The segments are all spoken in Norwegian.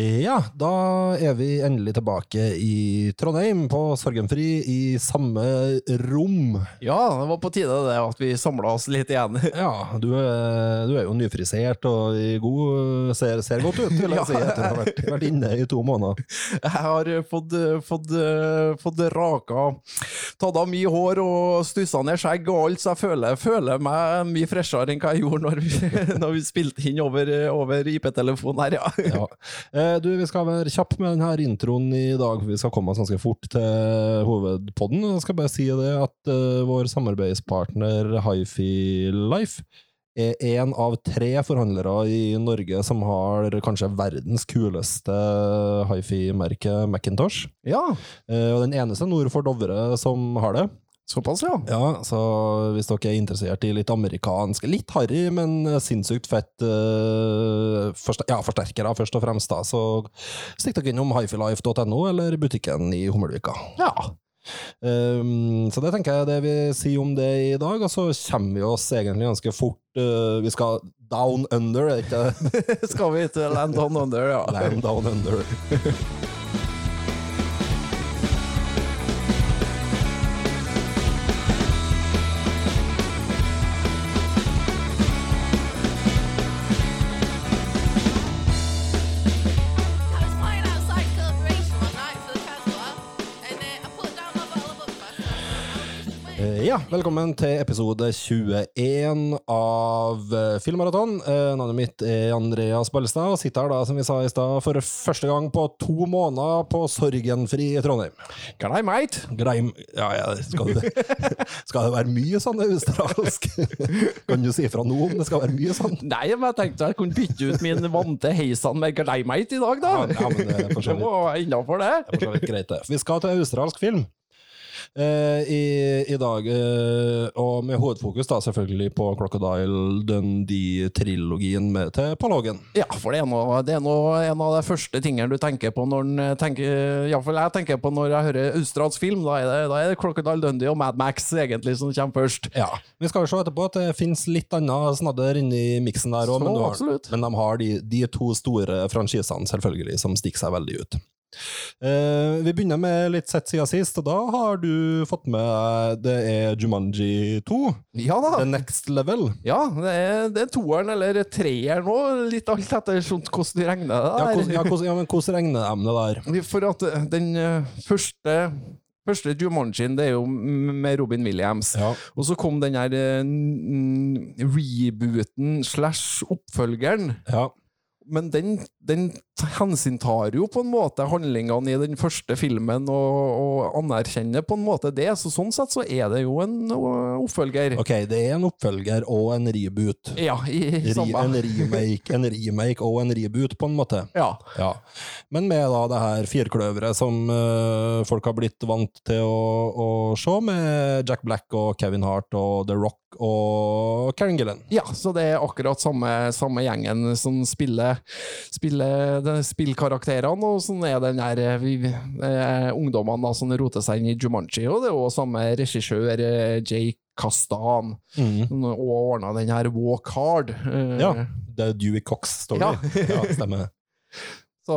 Ja, da er vi endelig tilbake i Trondheim, på Sorgenfri, i samme rom. Ja, det var på tide det at vi samla oss litt igjen. Ja, du er, du er jo nyfrisert og i god ser, ser godt ut, vil jeg Ja. si, etter å ha vært, vært inne i to måneder. Jeg har fått, fått, fått raka Tatt av mye hår og stussa ned skjegg og alt, så jeg føler, føler meg mye freshere enn hva jeg gjorde når vi, når vi spilte inn over, over IP-telefonen her, ja. Ja. Eh, Du, vi skal være kjappe med denne introen i dag, for vi skal komme oss ganske fort til hovedpodden. Jeg skal bare si det at uh, vår samarbeidspartner Hifi Life er en av tre forhandlere i Norge som har kanskje verdens kuleste hifi-merke, Macintosh. Ja, Uh, Og den eneste nord for Dovre som har det. Såpass, ja. Ja, så hvis dere er interessert i litt amerikansk, litt harry, men sinnssykt fett uh, forster ja, forsterkere først og fremst, da, så stikk dere innom hifilife.no eller butikken i Hummelvika. Ja. Um, så det tenker jeg er det vi sier om det i dag, og så kommer vi oss egentlig ganske fort Uh, Vi skal down under, er ikke Skal vi til Land Down Under, ja. Land down under. Ja, velkommen til episode 21 av eh, Filmmaraton. Eh, Navnet mitt er Andreas Ballestad, og sitter her da, som vi sa i stad, for første gang på to måneder på Sorgenfri i Trondheim. Grei, mate. Greim Ja, ja, skal det, skal det være mye sånn australsk? Kan du si fra nå om det skal være mye sånn? Nei, men jeg tenkte jeg kunne bytte ut min vante heisan med grei, mate i dag, da. Ja, ja, men det så Det må være innafor det. Det er for så vidt greit, det. Vi skal til australsk film. Eh, i, I dag, eh, og med hovedfokus da selvfølgelig på Crocodile Dundee-trilogien med- til Paul Hogan. Ja, for det er, noe, det er noe, en av de første tingene du tenker på når en tenker Iallfall jeg tenker på når jeg hører australsk film. Da er det, da er det Crocodile Dundee og Mad Max egentlig som kommer først. Ja, Vi skal jo se etterpå at det finnes litt annet snadder inni miksen der òg, men, men de har de, de to store franchisene selvfølgelig som stikker seg veldig ut. Eh, vi begynner med litt sett siden sist, og da har du fått med Det er Jumanji 2, Ja da. The Next Level. Ja, det er, det er toeren eller treeren nå, litt alt etter hvordan regner det. Ja, der. hvordan, ja, hvordan, ja, men hvordan regner det der? For at eh, den eh, første Første Jumanjien det er jo med Robin Williams. Ja. Og så kom den her rebooten slash oppfølgeren. Ja. Men den, den hensyntar jo på en måte handlingene i den første filmen og, og anerkjenner på en måte det. Så sånn sett så er det jo en oppfølger. Ok, det er en oppfølger og en reboot. Ja, i, i Re, samme. en, remake, en remake og en reboot, på en måte. Ja. Ja. Men med da det her firkløveret som uh, folk har blitt vant til å, å se, med Jack Black og Kevin Hart og The Rock og Karen. Ja, så det er akkurat samme, samme gjengen som spiller, spiller spillkarakterene, og sånn er den der eh, vi, eh, ungdommene da, som roter seg inn i Jumanji, og det er også samme regissør, eh, Jake Kastan, mm. og ordna den her Walk Hard. eh, Ja. Det er Dewey Cox-story. Ja. ja, stemmer. Så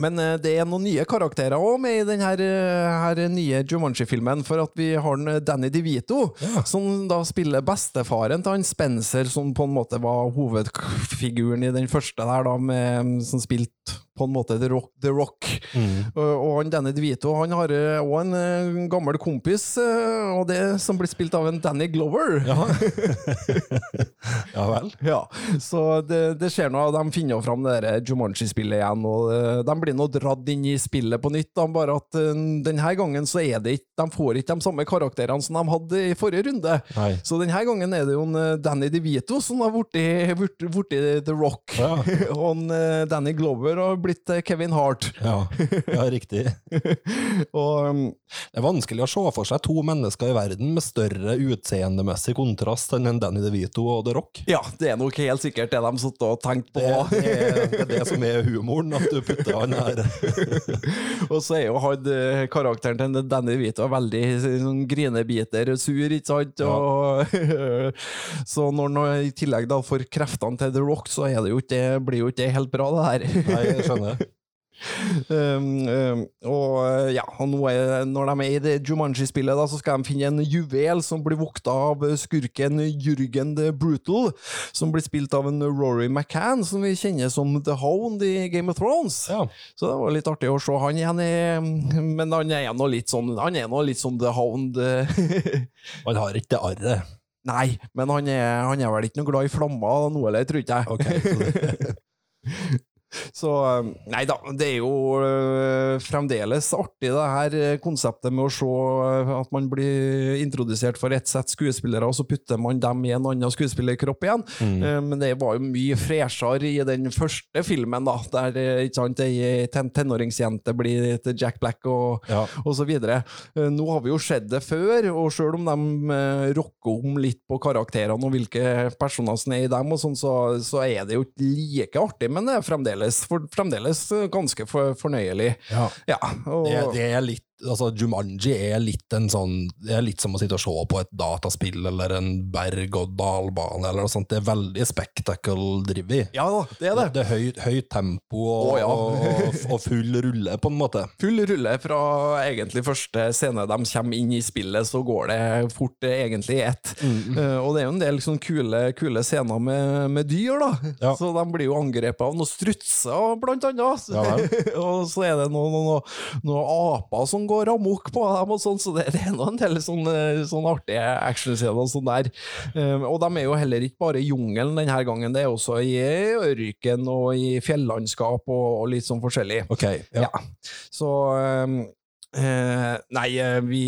men eh, det er noen nye karakterer òg med i den her, eh, nye Jumanji-filmen. For at vi har Danny DeVito, Ja. som da spiller bestefaren til han Spencer, som på en måte var hovedfiguren i den første der, da, med, som spilte på en måte The Rock. The Rock. Mm. Og, han Danny DeVito han har òg en eh, gammel kompis, eh, og det som blir spilt av en Danny Glover. Ja. ja vel. Ja, så det, det skjer noe, de finner jo fram det Jumanji-spillet igjen, og eh, de blir nå dratt inn i spillet på nytt, da, bare at eh, denne gangen så er det ikke, de får ikke de samme karakterene som de hadde i forrige runde. Nei. Så denne gangen er det jo en eh, Danny DeVito som har blitt, The Rock, Ja. og en, eh, Danny Glover har blitt blitt eh, Kevin Hart. Ja, ja riktig. og um, Det er vanskelig å se for seg to mennesker i verden med større utseendemessig kontrast enn Danny DeVito og The Rock. ja, det er nok helt sikkert det de satt og tenkte på. Det, det, er, det er det som er humoren, at du putter han her. og så er jo han eh, karakteren til Danny DeVito veldig sånn grinebiter, sur, ikke sant? Og, så når han i tillegg da får kreftene til The Rock, så det jo ikke, blir jo ikke helt bra, det her. Nei, jeg. Um, um, og uh, ja, og er, når de er i det Jumanji-spillet, så skal de finne en juvel som blir vokta av skurken Jürgen the Brutal, som blir spilt av en Rory McCann, som vi kjenner som The Hound i Game of Thrones. Ja. Så det var litt artig å se han igjen, i, men han er nå litt sånn Han er nå litt som The Hound. Han har ikke det arret. Nei, men han er, han er vel ikke noe glad i flammer nå, eller, tror ikke jeg. Ok, så um, Nei da, det er jo øh, fremdeles artig det her øh, konseptet med å se at man blir introdusert for ett sett skuespillere, og så putter man dem i en annen skuespillerkropp igjen. Mm. Men det var jo mye freshere i den første filmen, da, der ikke sant, ei ten tenåringsjente blir til Jack Black og, Ja. og så videre. Eh, Nå har vi jo sett det før, og selv om de eh, rocker om litt på karakterene og hvilke personer som er i dem, og sånn, så, så er det jo ikke like artig, men det er fremdeles, for, fremdeles ganske for, fornøyelig. ja. Ja, og, Det, det er litt Altså, Jumanji er litt en sånn Det er litt som å sitte og se på et dataspill eller en berg-og-dal-bane eller noe sånt. Det er veldig spectacle-drivet. ja da, det er det. Det er høyt, høyt tempo og, oh, ja. og, og full rulle, på en måte. Full rulle fra egentlig første scene de kommer inn i spillet, så går det fort eh, egentlig i ett. Eh, og det er jo en del sånn kule, kule scener med, med dyr, da. Ja. Så de blir jo angrepet av noen strutser, blant annet. Ja og så er det noen, noen, noen aper som går amok på dem, og sånn, så det, det er nå en del sånne, sånne artige actionscener sånn der. Eh, og de er jo heller ikke bare i jungelen denne gangen, det er også i ørken og i fjellandskap og, og litt sånn forskjellig. Ok, ja. Ja. Så ehm, eh, Nei, eh, vi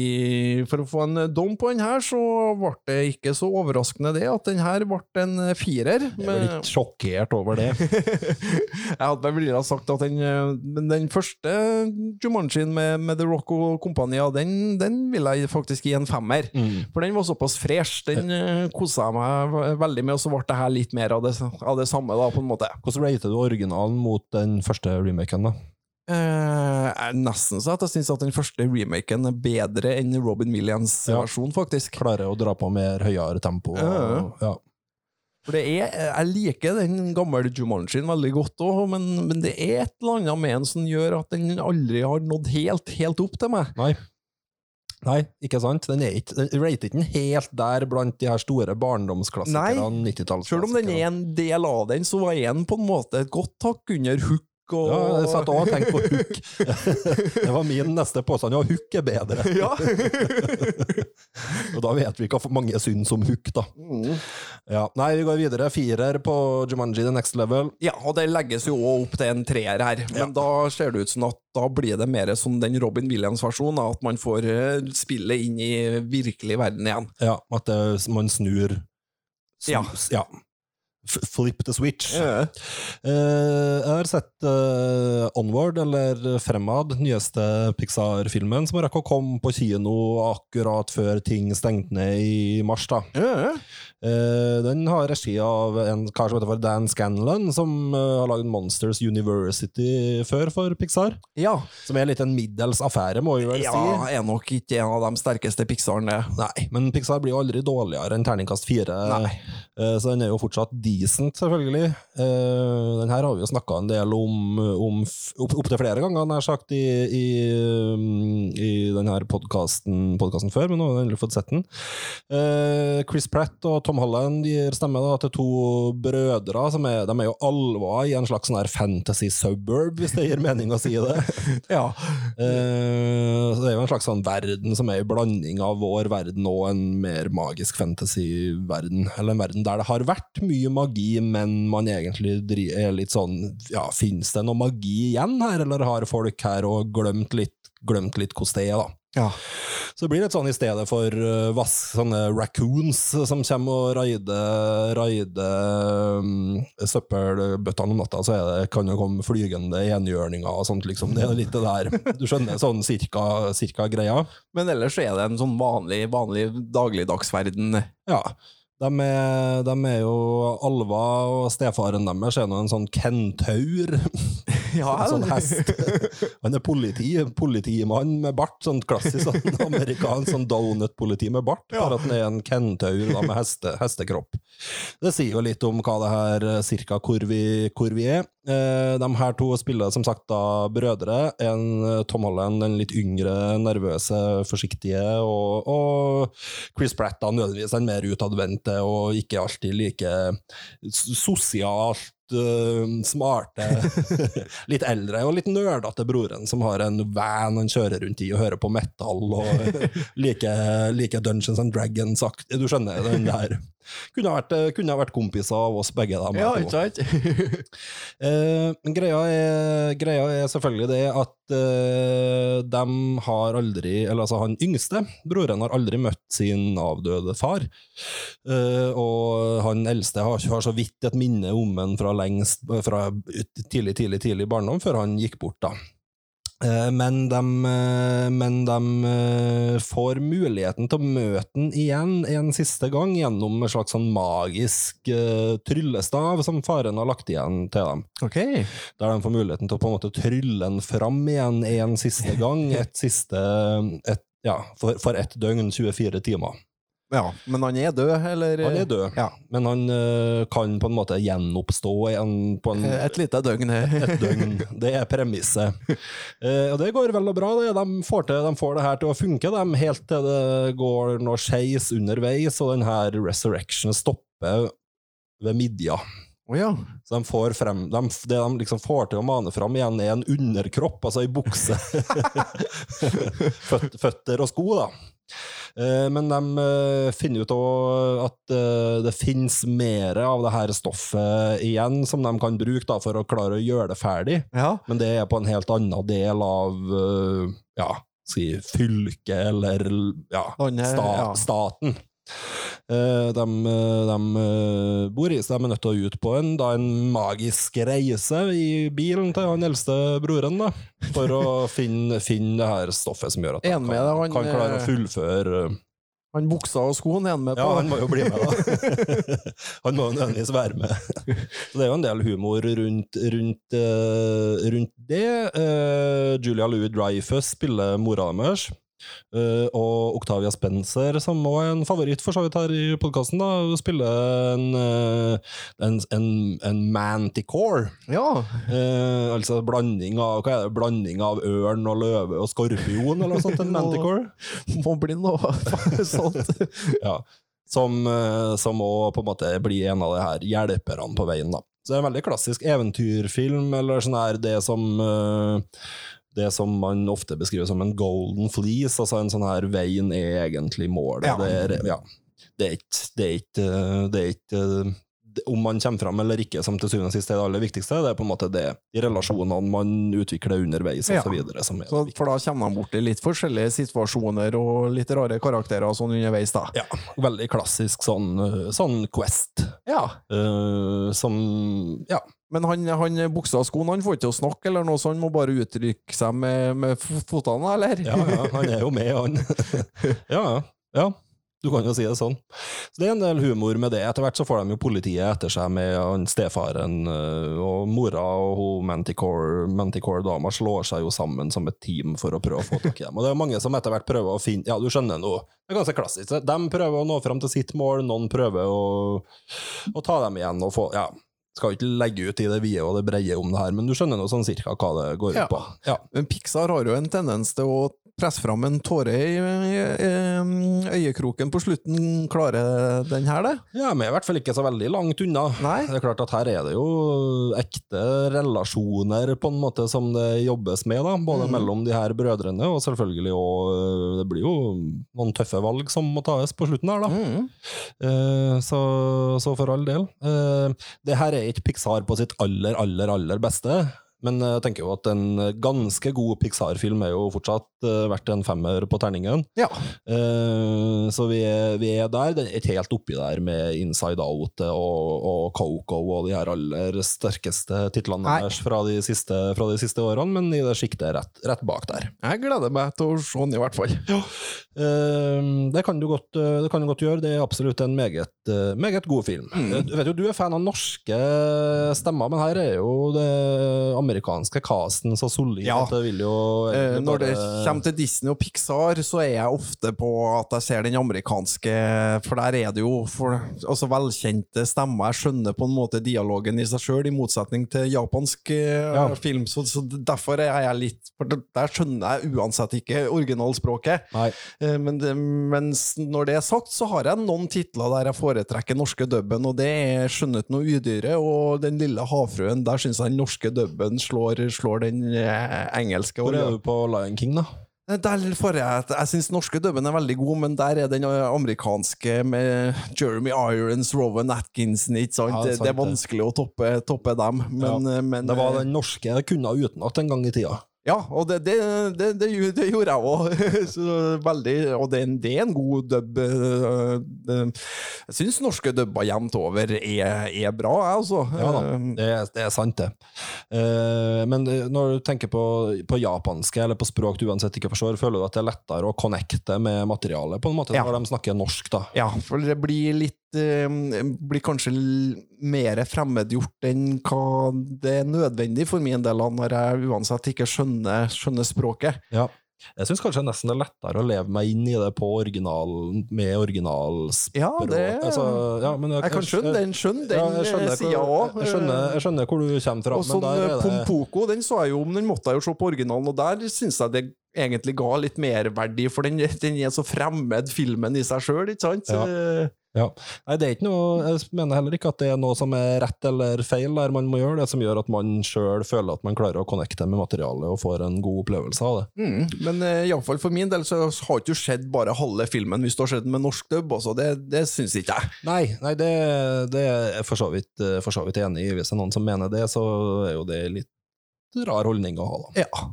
For å få en dom på den her, så ble det ikke så overraskende det at den her ble en firer. Jeg er litt sjokkert over det. jeg hadde vel ville ha sagt at den, eh, den første Jumanjien med, med The Rock og kompani, den, den vil jeg faktisk gi en femmer. Mm. For den var såpass fresh. Den uh, kosa jeg meg veldig med, og så ble det her litt mer av det, av det samme, da, på en måte. Hvordan rater du originalen mot den første remaken, da? Eh, jeg er nesten så at jeg syns at den første remaken er bedre enn Robin Williams Ja. versjon, faktisk. Klarer å dra på mer høyere tempo? Ja, ja. For det er, Jeg liker den gamle Jumanjien veldig godt òg, men, men det er et eller annet med den som gjør at den aldri har nådd helt, helt opp til meg. Nei. Nei, ikke sant? Den er ikke, den rater ikke den helt der blant de her store barndomsklassikerne. 90-tallsklassikerne. Selv om den er en del av den, så var den på en måte et godt hakk under hook. Og, Ja, jeg satt òg og tenkte på hook. det var min neste påstand. Ja, hook er bedre. Ja. Og da vet vi hva mange syns om hook, da. Mm. Ja. Nei, vi går videre. Firer på Jumanji The Next Level. Ja, og det legges jo òg opp til en treer her, men da ser det ut som at da blir det mer som den Robin Williams-versjonen, at man får eh, spillet inn i virkelig verden igjen. Ja, at det, man snur sn- Ja. ja. Flip the switch. Yeah. Uh, jeg har sett uh, Onward, eller Fremad, nyeste Pixar-filmen, som rakk å komme på kino akkurat før ting stengte ned i mars. da. Ja. Eh, den har regi av en kar som heter for Dan Scanlon, som eh, har lagd Monsters University før for Pixar. ja. Som er litt en middels affære, må vi vel Ja, si. er nok ikke en av de sterkeste Pixaren, det. Nei, men Pixar blir jo aldri dårligere enn terningkast fire. Eh, Så den er jo fortsatt decent, selvfølgelig. Den her har vi jo snakka en del om, om opp, opptil flere ganger, nær sagt, i, i, um, i denne podkasten før, men nå har vi endelig fått sett den. Chris Pratt og Tom Holland gir stemme da, til to brødre. Som er, de er jo alver i en slags sånn fantasy suburb, hvis det gir mening å si det. Ja. Eh, så det er jo en slags sånn verden som er en blanding av vår verden og en mer magisk fantasy-verden. Eller en verden der det har vært mye magi, men man egentlig er litt sånn Ja, fins det noe magi igjen her, eller har folk her og glemt litt, glemt litt hvordan det er, da? Ja. Så det blir litt sånn i stedet for uh, vass, sånne raccoons som kommer og raider, raider um, søppelbøttene om natta, så det, kan det komme flygende enhjørninger og sånt, liksom. Det er litt det der. Du skjønner, sånn cirka, cirka greia. Men ellers er det en sånn vanlig, vanlig dagligdagsverden. Ja. De er, de er jo Alva og stefaren deres er nå en sånn kentaur. Ja, En sånn hest. Han er politi, politimann med bart, sånn klassisk sånn amerikansk sånn donut-politi med bart, bare at han er en kentaur med heste, hestekropp. Det sier jo litt om hva det her, eh, cirka hvor vi, hvor vi er. Eh, de her to spiller som sagt da brødre. En eh, Tom Holland, den litt yngre, nervøse, forsiktige, og, og Chris Pratt da nødvendigvis den mer utadvendte og ikke alltid like sosialt smarte, litt eldre og litt nerdete broren som har en van han kjører rundt i og hører på metal og liker like Dungeons and Dragons. Du skjønner den der. Kunne ha vært, kunne ha vært kompiser av oss begge. Da, Ja, ikke sant? Eh, greia er, greia er selvfølgelig det at eh, de har aldri Eller altså, han yngste broren har aldri møtt sin avdøde far. Eh, og han eldste har, har så vidt et minne om ham fra lengst Fra tidlig, tidlig, tidlig barndom, før han gikk bort, da. Eh, Men de, men de eh, får muligheten til å møte den igjen en siste gang gjennom en slags sånn magisk eh, tryllestav som faren har lagt igjen til dem. Okay. Der de får muligheten til å på en måte trylle den fram igjen en siste gang, et siste et, ja, for, for ett døgn, 24 timer. Ja, men han er død, eller? Han er død, Ja. men han uh, kan på en måte gjenoppstå igjen på en, Et lite døgn. her. et døgn. Det er premisset. Uh, og det går vel og bra. Det. De, får til, de får det her til å funke, de, helt til det går noe skeis underveis, og den her resurrection stopper ved midja. Oh, ja. Så de får frem, de, det de liksom får til å mane fram igjen, er en underkropp, altså ei bukse. Føt, føtter og sko, da. Eh, Men de eh, finner ut at eh, det finnes mer av det her stoffet igjen som de kan bruke for å klare å gjøre det ferdig. Ja. Men det er på en helt annen del av ja, si, fylket eller ja, Landet, sta, ja. staten. Eh, de, eh, de eh, bor i, så de er nødt til å ut på en, da, en magisk reise i bilen til han eldste broren, da, for å finne, finne det her stoffet som gjør at han kan, han, kan klare å eh, fullføre eh, Han buksa og skoen er han med på. ja, han må jo bli med, da. han må jo nødvendigvis være med. Så det er jo en del humor rundt, rundt, eh, rundt det. Eh, Julia Louis Dreyfus spiller mora deres. Eh, og Octavia Spencer, som også er en favoritt for så vidt her i podkasten, spiller en, uh, en, en, en manticore. Ja. Uh, altså blanding av, hva er det, blanding av ørn og løve og skorpion, eller noe sånt. En manticore. Må bli noe sånt. Ja. Som, som også på en måte blir en av de her hjelperne på veien, da. Så det er en veldig klassisk eventyrfilm, eller sånn her det som eh, det som man ofte beskriver som en golden fleece, altså en sånn her veien er egentlig målet. Ja. Det er, ja. Det er ikke, det er om man kommer fram eller ikke, som til syvende og sist er det aller viktigste, det er på en måte det, de relasjonene man utvikler underveis, Ja. så videre, som Så, det for da kommer man borti litt forskjellige situasjoner og litt rare karakterer og sånn underveis, da. Ja, veldig klassisk sånn, sånn Quest. Ja. Uh, som Ja. Men han, han buksa og skoene han får ikke til å snakke eller noe, så han må bare uttrykke seg med, med fotene, eller? Ja, ja, han er jo med, han. ja, ja. Du kan jo si det sånn. Så Det er en del humor med det. Etter hvert så får de jo politiet etter seg med han stefaren, øh, og mora og hun Manticore, Manticore-dama slår seg jo sammen som et team for å prøve å få tak i dem. Og det er mange som etter hvert prøver å finne Ja, du skjønner nå. Det er ganske klassisk. De prøver å nå fram til sitt mål, noen prøver å, å ta dem igjen og få Ja. Skal ikke legge ut i det vide og det breie om det her, men du skjønner nå sånn cirka hva det går ut på. Ja. Men Pixar har jo en tendens til å presse fram en tåre i, øyekroken på slutten. Klarer den her det? Ja, men i hvert fall ikke så veldig langt unna. Nei. Det er klart at her er det jo ekte relasjoner på en måte som det jobbes med, da. Både mm. mellom de her brødrene, og selvfølgelig òg Det blir jo noen tøffe valg som må tas på slutten her, da. Mm. Eh, så, så for all del. Eh, det her er ikke Pixar på sitt aller, aller, aller beste. Men jeg tenker jo at en ganske god Pixar-film er jo fortsatt eh, verdt en femmer på terningen. Ja. Uh, så vi er, vi er der. Det er ikke helt oppi der med Inside Out og, og Coco og de her aller sterkeste titlene deres fra de siste, fra de siste årene, men i det sjiktet rett, rett bak der. Jeg gleder meg til å se den, i hvert fall. Eh, det, kan du godt, eh, det kan du godt gjøre. Det er absolutt en meget, eh, meget god film. Mm. Eh, Du vet jo, du er fan av norske stemmer, men her er jo det amerikanske casten så solid Ja. at det vil jo Eh, Når det kommer til Disney og Pixar, så er jeg ofte på at jeg ser den amerikanske, for der er det jo for, altså velkjente stemmer. Jeg skjønner på en måte dialogen i seg sjøl, i motsetning til japansk eh, Ja. film. Så, så derfor er jeg litt For der skjønner jeg uansett ikke originalspråket. Eh, Men mens når det er sagt, så har jeg noen titler der jeg foretrekker norske dubben, og det er 'Skjønnet noe udyret' og 'Den lille havfruen'. Der syns jeg den norske dubben slår, slår den eh, engelske. Hvor er du på Lion King, da? Eh, Der får jeg Jeg syns norske dubben er veldig god, men der er den eh, amerikanske med Jeremy Irons, Rowan Atkinson, ikke sant? Ja, det er sant, det er det. vanskelig å toppe, toppe dem, men, ja. men Det var den norske jeg kunne utenat en gang i tida. Ja, og det, det, det, det, gjorde jeg òg. Og det, er en- det er en god dub. øh, Jeg syns norske dubber jevnt over er, er bra, jeg, altså. Ja da, Eh, det er, det er sant, det. Eh, men eh, når du tenker på, på japanske, eller på språk du uansett ikke forstår, føler du at det er lettere å connecte med materialet, på en måte, Ja. når de snakker norsk, da? Ja, for det blir litt eh, Blir kanskje mer fremmedgjort enn hva det er nødvendig for min del, av når jeg uansett ikke skjønner, skjønner språket. Ja. Jeg syns kanskje nesten det er lettere å leve meg inn i det på original, med originalspråk. Ja, det altså, ja, men Jeg kan skjønne den, skjønne den ja, jeg skjønner, sida òg. jeg, jeg skjønner hvor du kommer fra. Og sånn men der er det, Pompoko, den så jeg jo, men den måtte jeg jo se på originalen, og der syns jeg det egentlig ga litt merverdi, for den, den er så fremmed, filmen i seg sjøl, ikke sant? Ja. Eh, ja. Nei, det er ikke noe, jeg mener heller ikke at det er noe som er rett eller feil der man må gjøre det, som gjør at man sjøl føler at man klarer å connecte med materialet og får en god opplevelse av det. Mm, men uh, iallfall for min del så har ikke sett bare halve filmen hvis du har den med norsk dubb. Altså. Det, det syns ikke jeg. Nei, nei det, det er jeg for så, vidt, eh, for så vidt enig i. Hvis det er noen som mener det, så er jo det litt rar holdning å ha, da. Ja.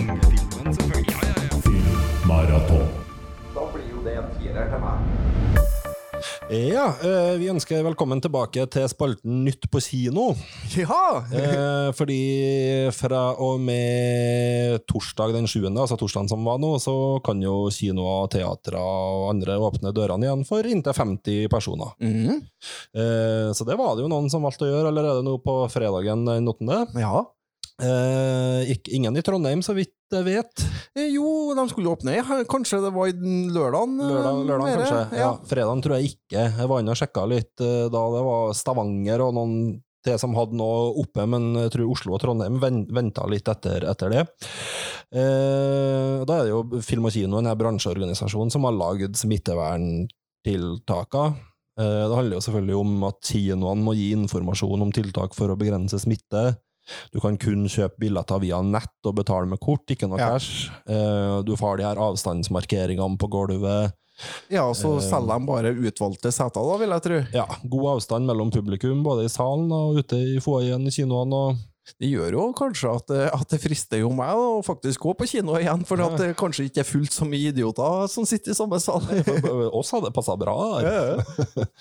Med selvfølgelig. Ja, ja, ja. Filmmaraton. Da blir jo det en firer til meg. Ja, vi ønsker velkommen tilbake til spalten Nytt på kino. Ja! Eh, fordi fra og med torsdag den 7., altså torsdagen som var nå, så kan jo kinoer, teatre og andre åpne dørene igjen for inntil 50 personer. Mm. Så det var det jo noen som valgte å gjøre allerede nå på fredagen den 8. ja. Eh, ingen i Trondheim, så vidt jeg vet. Eh, Jo, de skulle åpne Kanskje det var i lørdagen lørdagen? eh, Lørdag, lørdag kanskje. Ja. Fredagen tror jeg ikke. Jeg var inne og sjekka litt eh, da det var Stavanger og noen til som hadde noe oppe, men jeg tror Oslo og Trondheim ven- venta litt etter, etter det. Eh, da er det jo Film og Kino, en her bransjeorganisasjon, som har lagd smitteverntiltaka. Eh, det handler jo selvfølgelig om at kinoene må gi informasjon om tiltak for å begrense smitte. Du kan kun kjøpe billetter via nett og betale med kort, ikke noe Ja. cash. Eh, du får de her avstandsmarkeringene på gulvet. Ja, så Eh. selger de bare utvalgte seter, da, vil jeg tro. Ja, god avstand mellom publikum, både i salen og ute i foajeen i kinoene. Og Det gjør jo kanskje at, det- at det frister jo meg å faktisk gå på kino igjen, for at det kanskje ikke er fullt så mye idioter som sitter i samme sal. oss hadde det passa bra.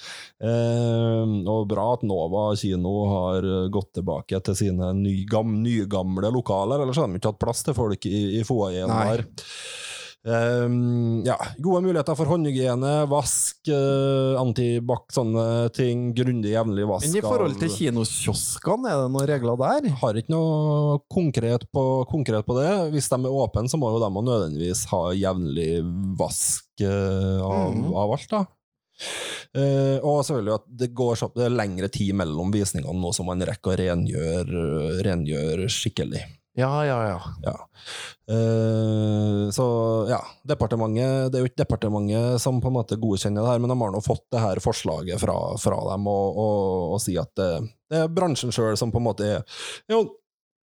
Eh, og bra at Nova kino har gått tilbake til sine nygamle, gam, nygamle lokaler, ellers hadde de ikke hatt plass til folk i, i foajeen der. Eh, ja, gode muligheter for håndhygiene, vask, uh, antibac, sånne ting. Grundig, jevnlig vask. Men i forhold til kinokioskene, er det noen regler der? har ikke noe konkret på, konkret på det. Hvis de er åpne, så må jo de nødvendigvis ha jevnlig vask uh, av, mm. av alt, da. Uh, og selvfølgelig at det går så, det er lengre tid mellom visningene nå som man rekker å rengjøre, rengjøre skikkelig. Ja, ja, ja. Ja. Eh, så ja, departementet Det er jo ikke departementet som på en måte godkjenner det her, men de har nå fått det her forslaget fra, fra dem og, og, og sier at det, det er bransjen sjøl som på en måte er, er jo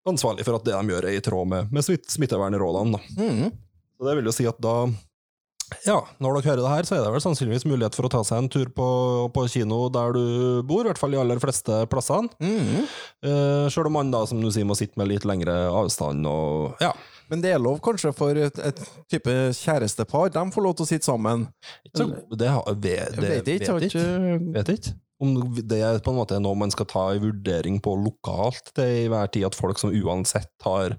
ansvarlig for at det de gjør, er i tråd med, med smitt, smittevernrådene. Mhm. Så det vil jo si at da Ja, når dere hører det her, så er det vel sannsynligvis mulighet for å ta seg en tur på, på kino der du bor, i hvert fall de aller fleste plassene. Mhm. Eh, Sjøl om man da, som du sier, må sitte med litt lengre avstand og Ja. Men det er lov kanskje for et, et type kjærestepar, de får lov til å sitte sammen. Så det, har- det, det, vet ikke, jeg ikke Vet ikke. Om det er på en måte noe man skal ta i vurdering på lokalt til i hver tid, at folk som uansett har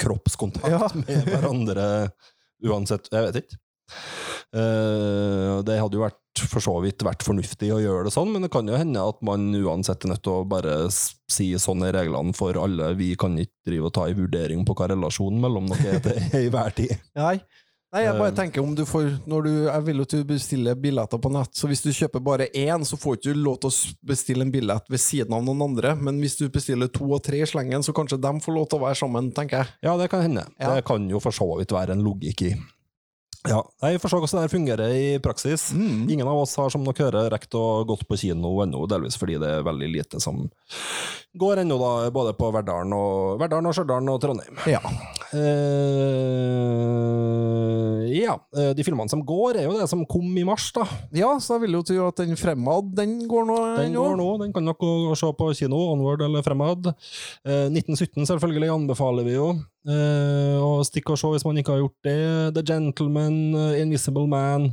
kroppskontakt Ja. med hverandre uansett Jeg vet ikke. Eh, det hadde jo vært for så vidt vært fornuftig å gjøre det sånn, men det kan jo hende at man uansett er nødt til å bare si sånn er reglene for alle. Vi kan ikke drive og ta i vurdering på hva relasjonen mellom dere er til i hver tid. Nei. Nei, jeg bare Eh. tenker om du får når du, Jeg vil jo at du bestiller billetter på nett, så hvis du kjøper bare én, så får ikke du lov til å bestille en billett ved siden av noen andre, men hvis du bestiller to og tre i slengen, så kanskje de får lov til å være sammen, tenker jeg. Ja, det kan hende. Ja. Det kan jo for så vidt være en logikk i. Ja, Jeg se hvordan det fungerer i praksis. Mm. Ingen av oss har som dere hører rekt å gått på kino ennå, delvis fordi det er veldig lite som går ennå, da, både på Verdalen og, Verdalen og Stjørdal og Trondheim. Ja. Eh, ja, eh, de filmene som går, er jo det som kom i mars, da. ja, så jeg vil jo tro at den Fremad, den går nå Den går nå, den kan dere se på kino, Onward eller Fremad. Eh, 1917 selvfølgelig anbefaler vi jo. Eh, stikk og se hvis man ikke har gjort det. The Gentleman, eh, Invisible Man.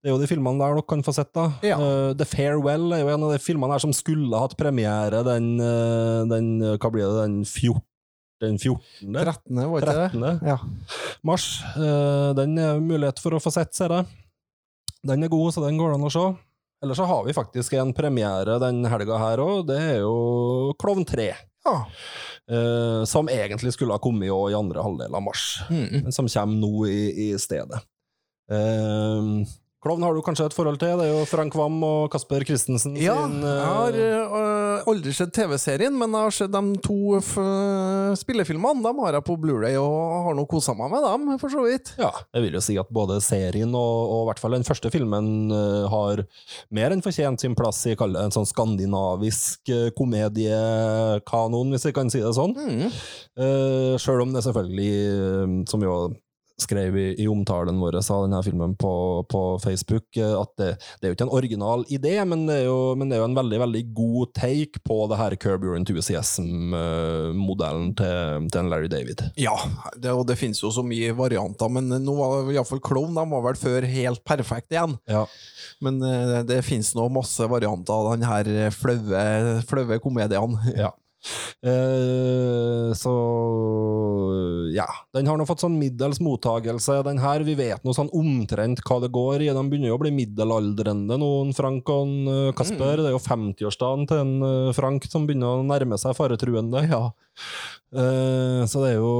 Det er jo de filmene der dere kan få sett, da. Ja. Eh, The Farewell er jo en av de filmene her som skulle hatt premiere den, den Hva blir det, den 14. Den 14. 13., var ikke det? Ja. mars. Den er mulighet for å få sett, ser jeg. Den er god, så den går det an å se. Ellers så har vi faktisk en premiere den helga her òg. Det er jo Klovn 3. Ja. Eh, som egentlig skulle ha kommet i andre halvdel av mars, Mm. men som kommer nå i, i stedet. Eh, Klovn har du kanskje et forhold til? Det er jo Frank Wam og Kasper Christensen Ja, sin jeg har eh, øh, aldri sett TV-serien, men jeg har sett de to f spillefilmene. De har jeg på Blu-ray og har nå kosa meg med dem, for så vidt. Ja, jeg vil jo si at både serien og, og i hvert fall den første filmen uh, har mer enn fortjent sin plass i en sånn skandinavisk uh, komediekanon, hvis jeg kan si det sånn. Mm. Uh, Sjøl om det selvfølgelig, eh, som jo skrev i, i omtalen vår av denne filmen på, på Facebook, eh, at det, det er jo ikke en original idé, men det er jo, men det er jo en veldig veldig god take på det her Curb Your Enthusiasm-modellen til, til Larry David. Ja, det, og det finnes jo så mye varianter, men nå var iallfall Klovn de var vel før helt perfekt igjen. Ja. Men det, det finnes nå masse varianter av den her flaue, flaue komedien. Ja. Eh, så ja. Den har nå fått sånn middels mottagelse, den her. Vi vet nå sånn omtrent hva det går i. De begynner jo å bli middelaldrende nå, Frank og en, Kasper. Kasper. Det er jo 50-årsdagen til en eh, Frank som begynner å nærme seg faretruende. Eh, så det er jo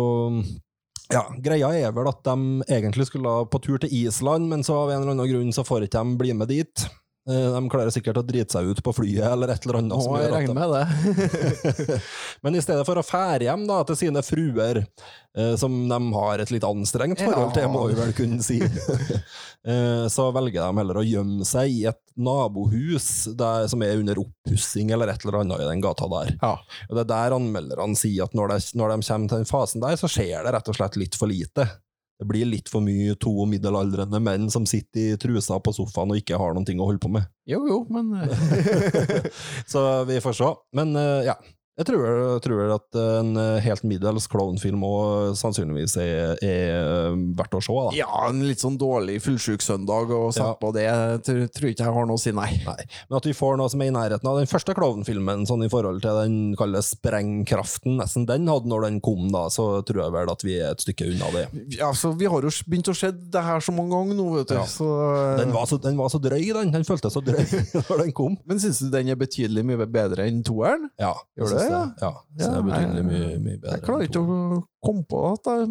ja, Greia er vel at de egentlig skulle på tur til Island, men så av en eller annen grunn så får ikke de bli med dit. Eh, De klarer sikkert å drite seg ut på flyet eller et eller annet. Å, som jeg gjør regner med det. Men i stedet for å fære hjem da, til sine fruer, eh, som de har et litt anstrengt forhold til, må vi vel kunne si, eh, så velger de heller å gjemme seg i et nabohus der, som er under oppussing eller et eller annet i den gata der. Ja. Og Det er der anmelderne sier at når de, når de kommer til den fasen der, så skjer det rett og slett litt for lite. Det blir litt for mye to middelaldrende menn som sitter i trusa på sofaen og ikke har noen ting å holde på med. Jo, jo, men eh, Så vi får se. Men eh, ja. Jeg tror, tror at en eh, helt middels klovnfilm òg sannsynligvis er, er verdt å se. Da. Ja, en litt sånn dårlig fullsjuk søndag og sett Ja. på det, tror, tror ikke jeg har noe å si, nei. Nei. Men at vi får noe som er i nærheten av den første klovnfilmen, sånn i forhold til den kalles sprengkraften nesten den hadde når den kom, da, så tror jeg vel at vi er et stykke unna det. Ja, så Vi har jo begynt å se det her så mange ganger nå, vet du. Ja. Så, eh, Den var så, den var så drøy, den. Den føltes så drøy når den kom. Men syns du den er betydelig mye bedre enn toeren? Ja, Gjør det, ja? Ja, så det er betydelig mye, mye bedre. Jeg klarer ikke å komme på at jeg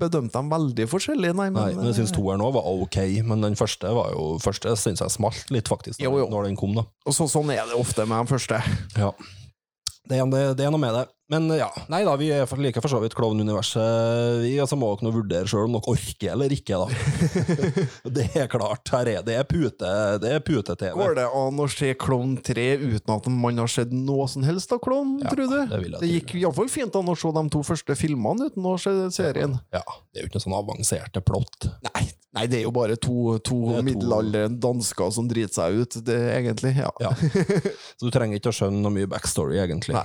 bedømte dem veldig forskjellig, nei. Men, Nei, men jeg syns eh, toeren òg var ok, men den første var jo Første syns jeg smalt litt, faktisk, Jo, jo. når den kom, da. og så, Sånn er det ofte med den første. Ja. Det er, det, det er noe med det. Men ja, nei da, vi er like liker for så vidt klovnuniverset, vi. vi. Altså må dere nå vurdere sjøl om dere orker eller ikke, da. det er klart. Her er det er pute, det er pute-TV. Går det an å se Klovn 3 uten at man har sett noe som helst av Klovn, Ja, tror du? det vil jeg det gikk iallfall fint an å se de to første filmene uten å se serien. Ja, det er jo ikke noe sånn avanserte plott. Nei, Nei, det er jo bare to, to to- middelaldrende dansker som driter seg ut, det, egentlig. Ja. Ja. Så du trenger ikke å skjønne noe mye backstory, egentlig.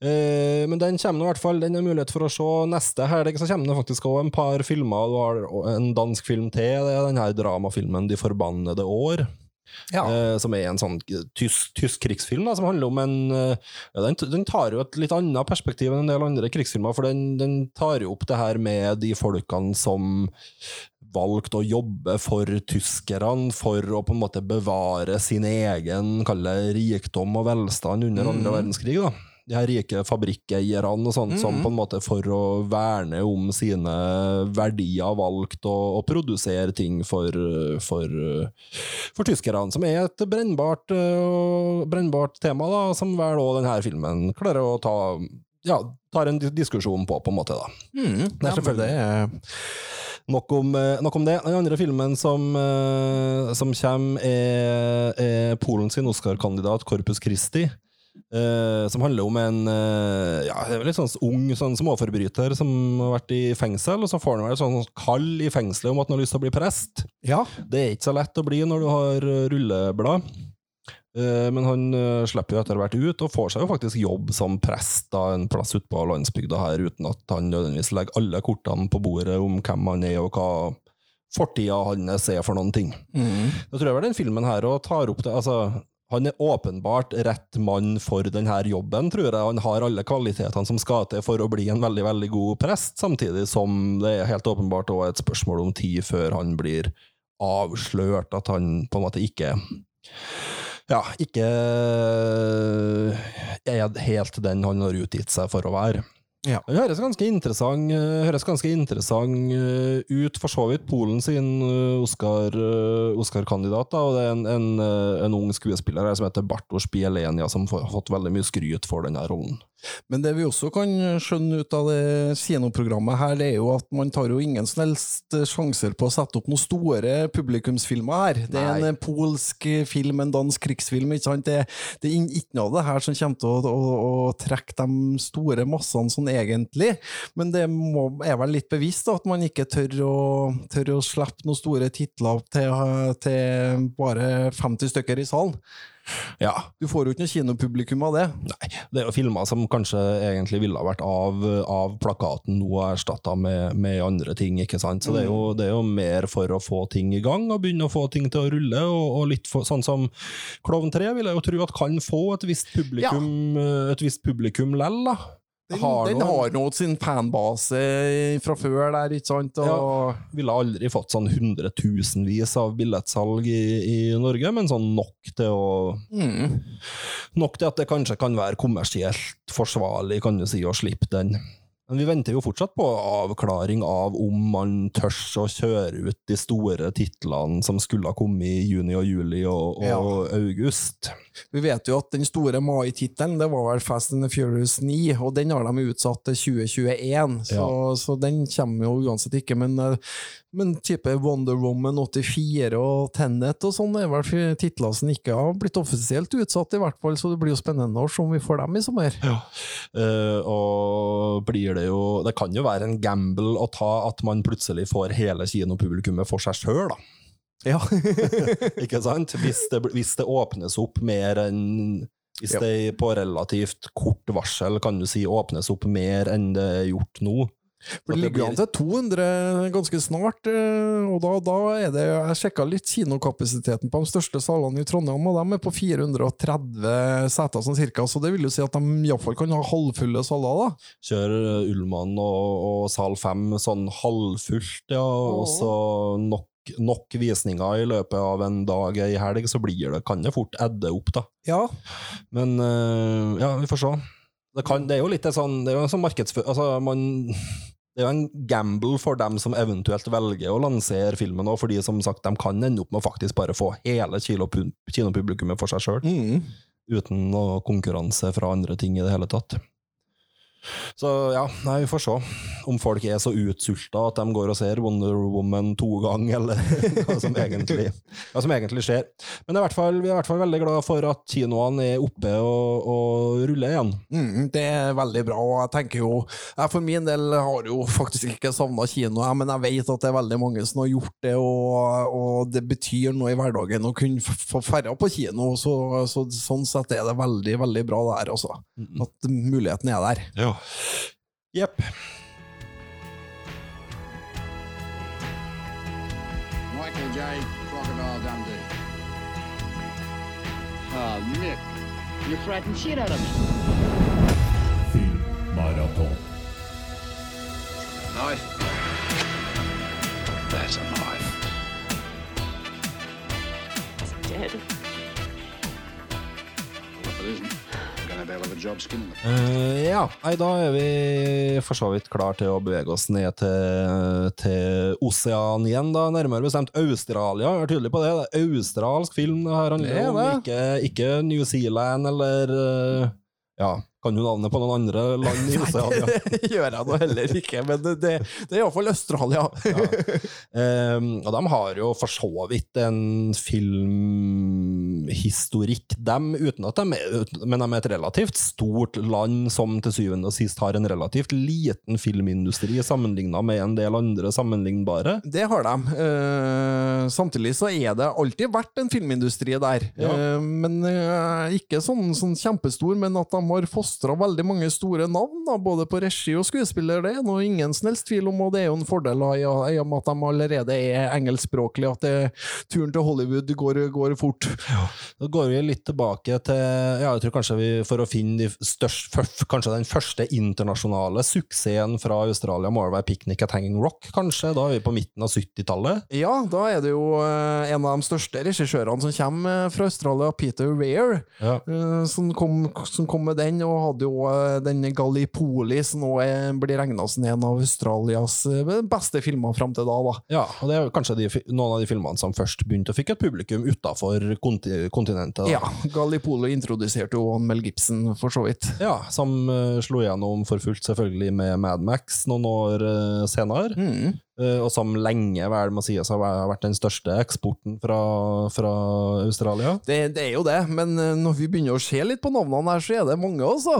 Eh, men den kommer nå i hvert fall, den er mulighet for å se neste helg. Så kommer det faktisk også en par filmer. Du har en dansk film til, det er den her dramafilmen De forbannede år. Ja. Eh, som er en sånn tysk, tysk krigsfilm da, som handler om en eh, ja, den, den tar jo et litt annet perspektiv enn en del andre krigsfilmer, for den, den tar jo opp det her med de folkene som valgte å jobbe for tyskerne for å på en måte bevare sin egen kalle, rikdom og velstand under andre verdenskrig. da. De her rike fabrikkeierne og sånt, som på en måte for å verne om sine verdier valgte å, å produsere ting for, for, for tyskerne, som er et brennbart, øh, brennbart tema, da, som vel òg denne filmen klarer å ta ja, tar en diskusjon på, på en måte. da. Mm, Det er selvfølgelig- det Nok om, eh, nok om det. Den andre filmen som, eh, som kommer, er, er Polens Oscar-kandidat Corpus Christi. Eh, som handler om en uh, ja, litt sånn ung sånn småforbryter som har vært i fengsel, og så får han vel et sånn kall i fengselet om at han har lyst til å bli prest. Ja. Det er ikke så lett å bli når du har eh, rulleblad. Uh, Men han slipper jo etter hvert ut, og får seg jo faktisk jobb som prest da, en plass ute på landsbygda her, uten at han nødvendigvis legger alle kortene på bordet om hvem han er, og hva fortida hans er for noen ting. Mm. Jeg tror vel den filmen her og tar opp det altså, Han er åpenbart rett mann for denne jobben, tror jeg. Han har alle kvalitetene som skal til for å bli en veldig veldig god prest, samtidig som det er helt åpenbart også et spørsmål om tid før han blir avslørt, at han på en måte ikke ja, ikke er helt den han har utgitt seg for å være. Ja. Den høres ganske interessant, eh, høres ganske interessant eh, ut, for så vidt. Polen sin eh, Oscar, Oscar-kandidat, og det er en, en, en ung skuespiller her som heter Bartosz Bielenia, som har fått veldig mye skryt for denne rollen. Men det vi også kan skjønne ut av det kinoprogrammet her, det er jo at man tar jo ingen som helst sjanser på å sette opp noen store publikumsfilmer her. Det er Nei. en polsk film, en dansk krigsfilm, ikke sant? Det, det er ikke noe av det her som kommer til å, å, å trekke de store massene sånn egentlig, men det må, er vel litt bevisst da, at man ikke tør å, tør å slippe noen store titler til, til bare 50 stykker i salen. Ja, Du får jo ikke noe kinopublikum av det. Nei, det er jo filmer som kanskje egentlig ville ha vært av, av plakaten nå og erstatta med, med andre ting, ikke sant. Så det er, jo, det er jo mer for å få ting i gang og begynne å få ting til å rulle, og, og litt for, sånn som Klovn 3 vil jeg jo tro at kan få et visst publikum, ja. et visst publikum lell, da. Den Har den har nå sin fanbase fra før der, ikke sant? Og, ville aldri fått sånn hundretusenvis av billettsalg i, i Norge, men sånn nok til å mm. Nok til at det kanskje kan være kommersielt forsvarlig, kan du si, å slippe den. Men vi venter jo fortsatt på avklaring av om man tørs å kjøre ut de store titlene som skulle ha kommet i juni og juli og, og Ja. august. Vi vet jo at den store mai-tittelen, det var vel Fast and the Furious 9, og den har de utsatt til 2021, så, Ja. så den kommer jo uansett ikke. Men, eh, men type Wonder Woman 84 og Tenet og sånn er vel titler som ikke har blitt offisielt utsatt, i hvert fall, så det blir jo spennende å se om vi får dem i sommer. Eh, og blir det jo Det kan jo være en gamble å ta at man plutselig får hele kinopublikummet for seg sjøl, da. Ja. Ikke sant? Hvis det, hvis det åpnes opp mer enn Hvis Ja. det på relativt kort varsel kan du si åpnes opp mer enn det er gjort nå. For det ligger an til 200 ganske snart, eh, og da, da er det Jeg sjekka litt kinokapasiteten på de største salene i Trondheim, og de er på 430 seter sånn cirka, så det vil jo si at de iallfall kan ha halvfulle saler, da. Kjør eh, Ullmann og, og Sal 5 sånn halvfullt, ja, og så nok, nok visninger i løpet av en dag i helg, så blir det, kan det fort edde opp, da. Ja. Men eh, ja, vi får se. Det, kan, det er jo litt sånn, det er jo en sånn markedsfør... Altså, man det er jo en gamble for dem som eventuelt velger å lansere filmen, og fordi som sagt, de kan ende opp med å faktisk bare få hele kinopublikummet for seg sjøl, Mm. uten noe konkurranse fra andre ting i det hele tatt. Så ja, nei, vi får se om folk er så utsulta at de går og ser Wonder Woman to ganger, eller hva som egentlig, hva som egentlig skjer. Men i hvert fall, vi er i hvert fall veldig glad for at kinoene er oppe og, og ruller igjen. Mm, det er veldig bra, og jeg tenker jo Jeg for min del har jo faktisk ikke savna kino, men jeg vet at det er veldig mange som har gjort det, og, og det betyr noe i hverdagen å kunne få ferda på kino. Så, så, sånn sett er det veldig, veldig bra det her, altså. At muligheten er der. Ja. Jepp. Michael J. Crocodile Dundee. Ah, oh, Nick, you frightened shit out of me. Filmmaraton. Knife. That's a knife. It's Dead. Well, if it isn't, Eh, ja, nei, da er vi for så vidt klar til å bevege oss ned til, til Oseanien, da, nærmere bestemt Australia. Jeg er tydelig på det. Det er australsk film det her handler er om, ikke, ikke New Zealand eller uh, Ja, kan du navnet på noen andre land i Oseania? Det gjør jeg nå heller ikke, men det, det, det er iallfall Australia. Um, og de har jo for så vidt en filmhistorikk, dem, uten at de er, men de er et relativt stort land som til syvende og sist har en relativt liten filmindustri sammenligna med en del andre sammenlignbare. Det har de. Uh, samtidig så er det alltid vært en filmindustri der. Ja. uh, men uh, ikke sånn, sånn kjempestor, men at de har fostra veldig mange store navn, da, både på regi og skuespiller. Det er nå ingen som helst tvil om, og det er jo en fordel i og med at de allerede er engelskspråklige, at det, turen til Hollywood går, går fort. Da går vi litt tilbake til ja, jeg tror kanskje vi For å finne de største, kanskje den første internasjonale suksessen fra Australia må det være Picnic at Hanging Rock, kanskje? Da er vi på midten av 70-tallet. Ja, da er det jo eh, en av de største regissørene som kommer eh, fra Australia, Peter Weir, Ja. eh, som, kom, som kom med den, og hadde jo denne den Gallipoli, som nå er, blir regna som en av Australias eh, beste filmer fram til da. da. Ja, og det er kanskje de, noen av de filmene som først begynte å fikk et publikum utafor konti kontinentet. da. Ja, Gallipoli introduserte jo Mel Gibson, for så vidt. Ja, som uh, slo gjennom for fullt selvfølgelig med Mad Max noen år uh, senere, Mm. Eh, og som lenge vel må sies har vært den største eksporten fra, fra Australia. Det, det er jo det, men eh, når vi begynner å se litt på navnene her, så er det mange, altså.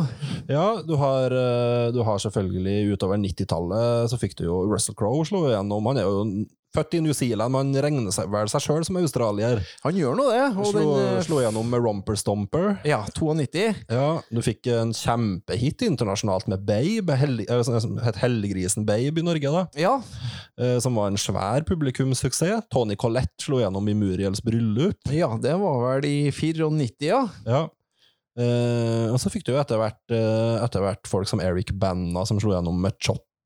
Ja, du har, eh, du har selvfølgelig utover 90-tallet så fikk du jo Russell Crowe slo igjennom. Han er jo født i New Zealand, men han regner seg vel seg sjøl som australier. Han gjør nå det. Og Slo, den, eh, slo igjennom med Romper Stomper. ja, 92. Ja, du fikk en kjempehit internasjonalt med Babe, Hellig, eh, som het Heldiggrisen Babe i Norge, da. Ja, eh, Som var en svær publikumssuksess. Tony Collette slo gjennom i Muriels bryllup. ja, det var vel i 94, ja. Ja. Eh, og så fikk du jo etter hvert, eh, etter hvert folk som Eric Banna, som slo gjennom med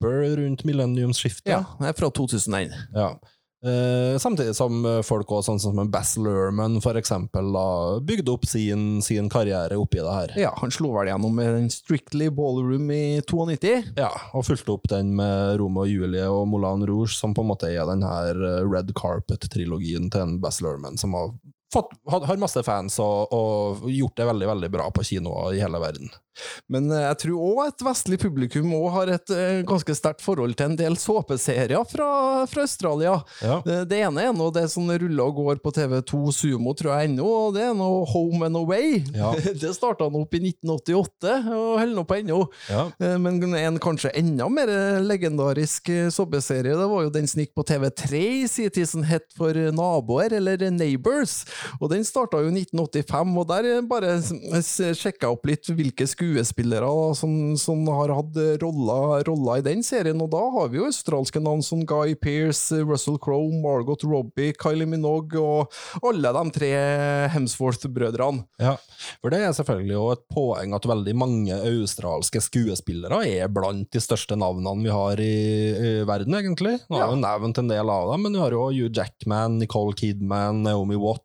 Chopper rundt millenniumsskiftet. Ja, det er fra 2001. Ja. Eh, samtidig som folk også, sånn som en Bass Lerman for eksempel, da, bygde opp sin, sin karriere oppi det her. Ja, han slo vel gjennom med den Strictly Ballroom i 92. Ja, og fulgte opp den med Romeo og Julie og Moulin Rouge, som på en måte er den her eh, Red Carpet-trilogien til en Bass Lerman, som har, fått, har, har masse fans og, og gjort det veldig, veldig bra på kinoer i hele verden. Men eh, jeg tror òg et vestlig publikum også har et eh, ganske sterkt forhold til en del såpeserier fra, fra Australia. Ja. Det, det ene er nå det som ruller og går på TV2 Sumo, tror jeg ennå, og det er nå Home and Away. Ja. Det starta nå opp i 1988, og holder nå på ennå. Ja. Eh, Men en kanskje enda mer legendarisk eh, såpeserie, det var jo den som gikk på TV3 i sin tid, som het For naboer, eller Neighbors. Og den starta jo i 1985, og der eh, bare sjekka jeg opp litt hvilke skuespillere da, som, som har hatt roller, roller i den serien, og da har vi jo australske navn som Guy Pearce, Russell Crowe, Margot Robbie, Kylie Minogue og alle de tre Hemsworth-brødrene. Ja, for det er selvfølgelig jo et poeng at veldig mange australske skuespillere er blant de største navnene vi har i, i verden, egentlig. Nå har Ja. jo nevnt en del av dem, men vi har jo Hugh Jackman, Nicole Kidman, Naomi Watts,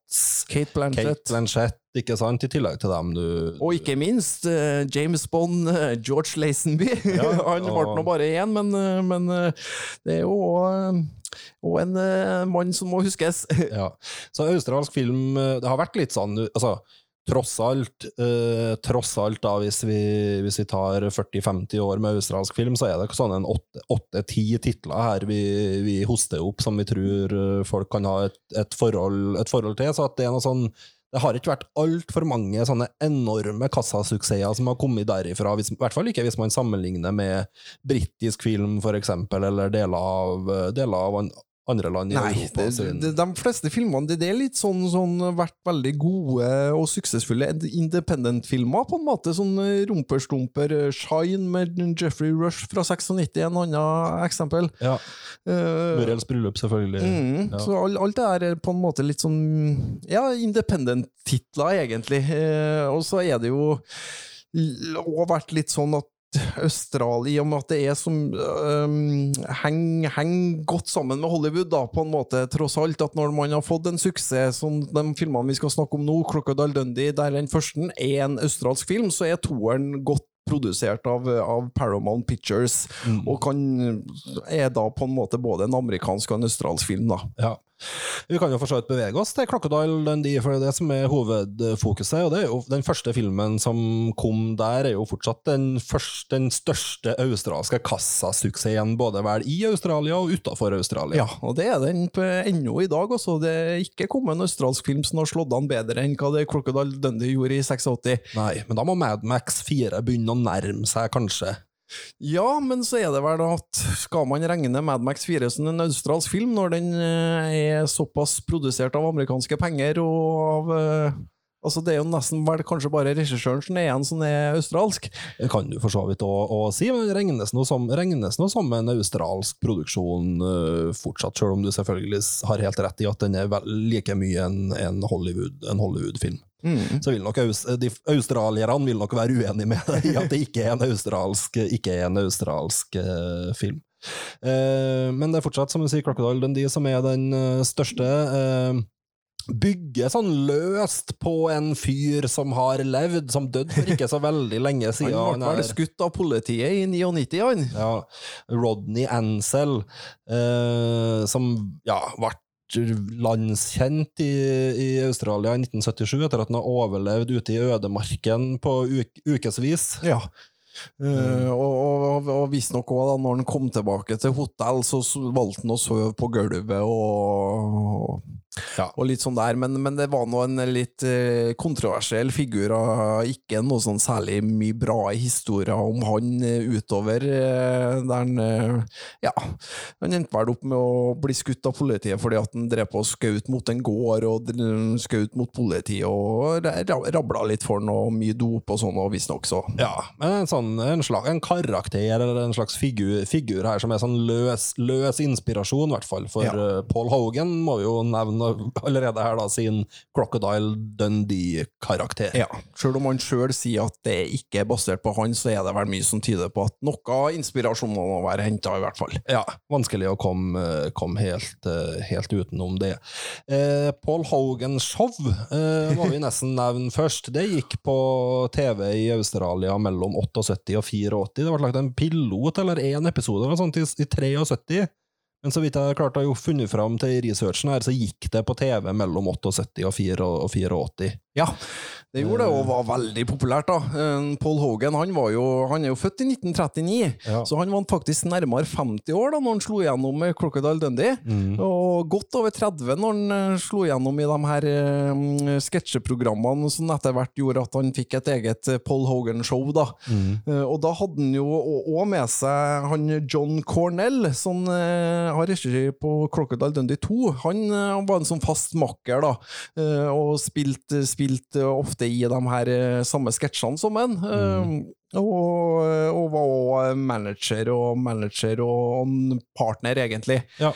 Kate Blanchett. Kate Blanchett, ikke sant, i tillegg til dem du Og ikke minst uh, James Bond, uh, George Lazenby. Ja, Han ble og- nå bare én, men, eh, men uh, det er jo òg en mann som må huskes. Ja. Så australsk film Det har vært litt sånn altså, tross alt, eh, tross alt da, hvis vi, hvis vi tar 40-50 år med australsk film, så er det sånn en åtte-ti titler her vi, vi hoster opp som vi tror eh, folk kan ha et, et, forhold, et forhold til. Så det sånn det har ikke vært altfor mange sånne enorme kassasuksesser som har kommet derifra, hvis, i hvert fall ikke hvis man sammenligner med britisk film, for eksempel, eller deler av, deler av andre land i Nei, Europa. det, det, de fleste filmene det, det er litt sånn, sånn vært veldig gode og suksessfulle independent-filmer, på en måte. Sånn rumpestumper Rumperstumper, eh, Shine med Jeffrey Rush fra 96 er en annen eksempel. ja, Uh, Muriels bryllup, selvfølgelig. Mm, Ja. Så alt, alt det der er på en måte litt sånn Ja, independent-titler, egentlig. Uh, og så er det jo og vært litt sånn at Australia, i og med at det er som um, henger heng godt sammen med Hollywood, da, på en måte, tross alt. At når man har fått en suksess som de filmene vi skal snakke om nå, Crocodile Dundee, der den første er en australsk film, så er toeren godt produsert av, av Paramount Pictures, og kan, er da på en måte både en amerikansk og en australsk film, da. Ja. Vi kan jo for så vidt bevege oss til Crocodile Dundee, for det er det som er hovedfokuset. Og det er jo den første filmen som kom der, er jo fortsatt den, første, den største australske kassasuksessen, både vel i Australia og utafor Australia. Ja, og det er den ennå i dag også. Det er ikke kommet en australsk film som har slått an bedre enn hva det Crocodile Dundee gjorde i 86. Nei, men da må Mad Max 4 begynne å nærme seg, kanskje. Ja, men så er det vel at skal man regne Mad Max 4 som en australsk film, når den eh, er såpass produsert av amerikanske penger og av eh, Altså, det er jo nesten vel kanskje bare regissøren som er en som er australsk. Det kan du for så vidt òg si, men regnes nå som, regnes nå som en australsk produksjon øh, fortsatt, selv om du selvfølgelig har helt rett i at den er vel, like mye en, en Hollywood- Hollywood-film. Så vil nok de australierne vil nok være uenige med deg i at det ikke er en australsk, er en australsk uh, film. Uh, men det er fortsatt, som du sier, Crocodile Dundee som er den uh, største. Uh, bygger sånn løst på en fyr som har levd, som døde for ikke så veldig lenge siden. Han ble vel skutt av politiet i 99, han. ja, Rodney Ansel, eh, som ja, ble landskjent i, i Australia i 1977 etter at han har overlevd ute i ødemarken på uk ukevis. Ja. Uh, og og, og visstnok òg, når han kom tilbake til hotell, så valgte han å sove på gulvet og, Ja. og litt sånn der. Men, men det var nå en litt eh, kontroversiell figur, og ikke noe sånn særlig mye bra historier om han eh, utover. eh, der han eh, Ja, han endte vel opp med å bli skutt av politiet fordi at han drev på og skjøt mot en gård og dr- skjøt mot politiet og ra- ra- rabla litt for han, og mye dop og sånn, og visstnok så. Ja, men en sånn en, slags, en karakter eller en slags figur, figur her som er sånn løs, løs inspirasjon, i hvert fall. For Ja. Paul Hogan må vi jo nevne allerede her, da, sin Crocodile Dundee-karakter. Ja, selv om han sjøl sier at det ikke er basert på han, så er det vel mye som tyder på at noe av inspirasjonen må være henta, i hvert fall. Ja, vanskelig å komme, komme helt, eh, helt utenom det. Eh, Paul Hogan Show eh, må vi nesten nevne først. Det gikk på TV i Australia mellom 78 og 84. Det ble lagt en pilot eller én episode eller sånt i, i 73. Men så vidt jeg klarte å funnet fram til researchen her, så gikk det på TV mellom 78 og 4 og 84. Ja, det gjorde det, og var veldig populært, da. Eh, Paul Hogan han, var jo, han er jo født i 1939, Ja. så han var faktisk nærmere 50 år da når han slo igjennom med Crocodile Dundee. Og godt over 30 når han eh, slo igjennom i de her um, sketsjeprogrammene som etter hvert gjorde at han fikk et eget Paul Hogan-show. da. Eh, og da hadde han jo òg med seg han John Cornell, som uh, har regi på Crocodile Dundee 2. Han uh, var en sånn fast makker, da, uh, og spilte spilt, eh, ofte i de her eh, samme sketsjene som en. Mm. Og, og var òg manager og manager og partner, egentlig. Ja.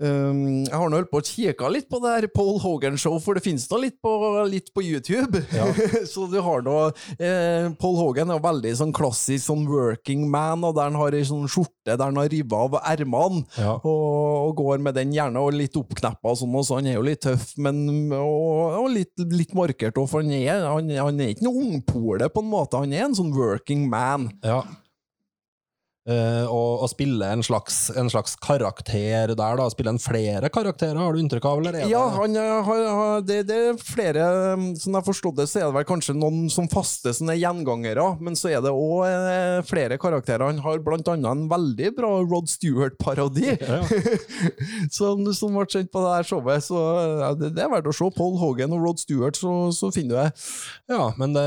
Um, jeg har nå holdt på å kikke litt på det her Paul Hogan-show, for det finnes da litt på, litt på YouTube. så du har da eh, Paul Hogan er veldig sånn klassisk sånn working man, og der han har ei sånn skjorte der han har rivet av ermene, Ja. og, og går med den gjerne og litt oppkneppa og sånn, og så han er jo litt tøff, men og, og litt, litt markert òg, for han er, han, han er ikke noen ungpole, på en måte. Han er en sånn working man. Ja. Eh, og, og spille en slags, en slags karakter der, da. Spille en flere karakterer, har du inntrykk av? Eller er Ja, han eh, har, har det, det er flere Som jeg forstod det, så er det vel kanskje noen som faste sånne gjengangere, men så er det òg eh, flere karakterer. Han har blant annet en veldig bra Rod Stewart-parodi, Ja. som, som ble sendt på det her showet. Så ja, det, det er verdt å se. Paul Hogan og Rod Stewart, så, så finner du det. Ja, men det,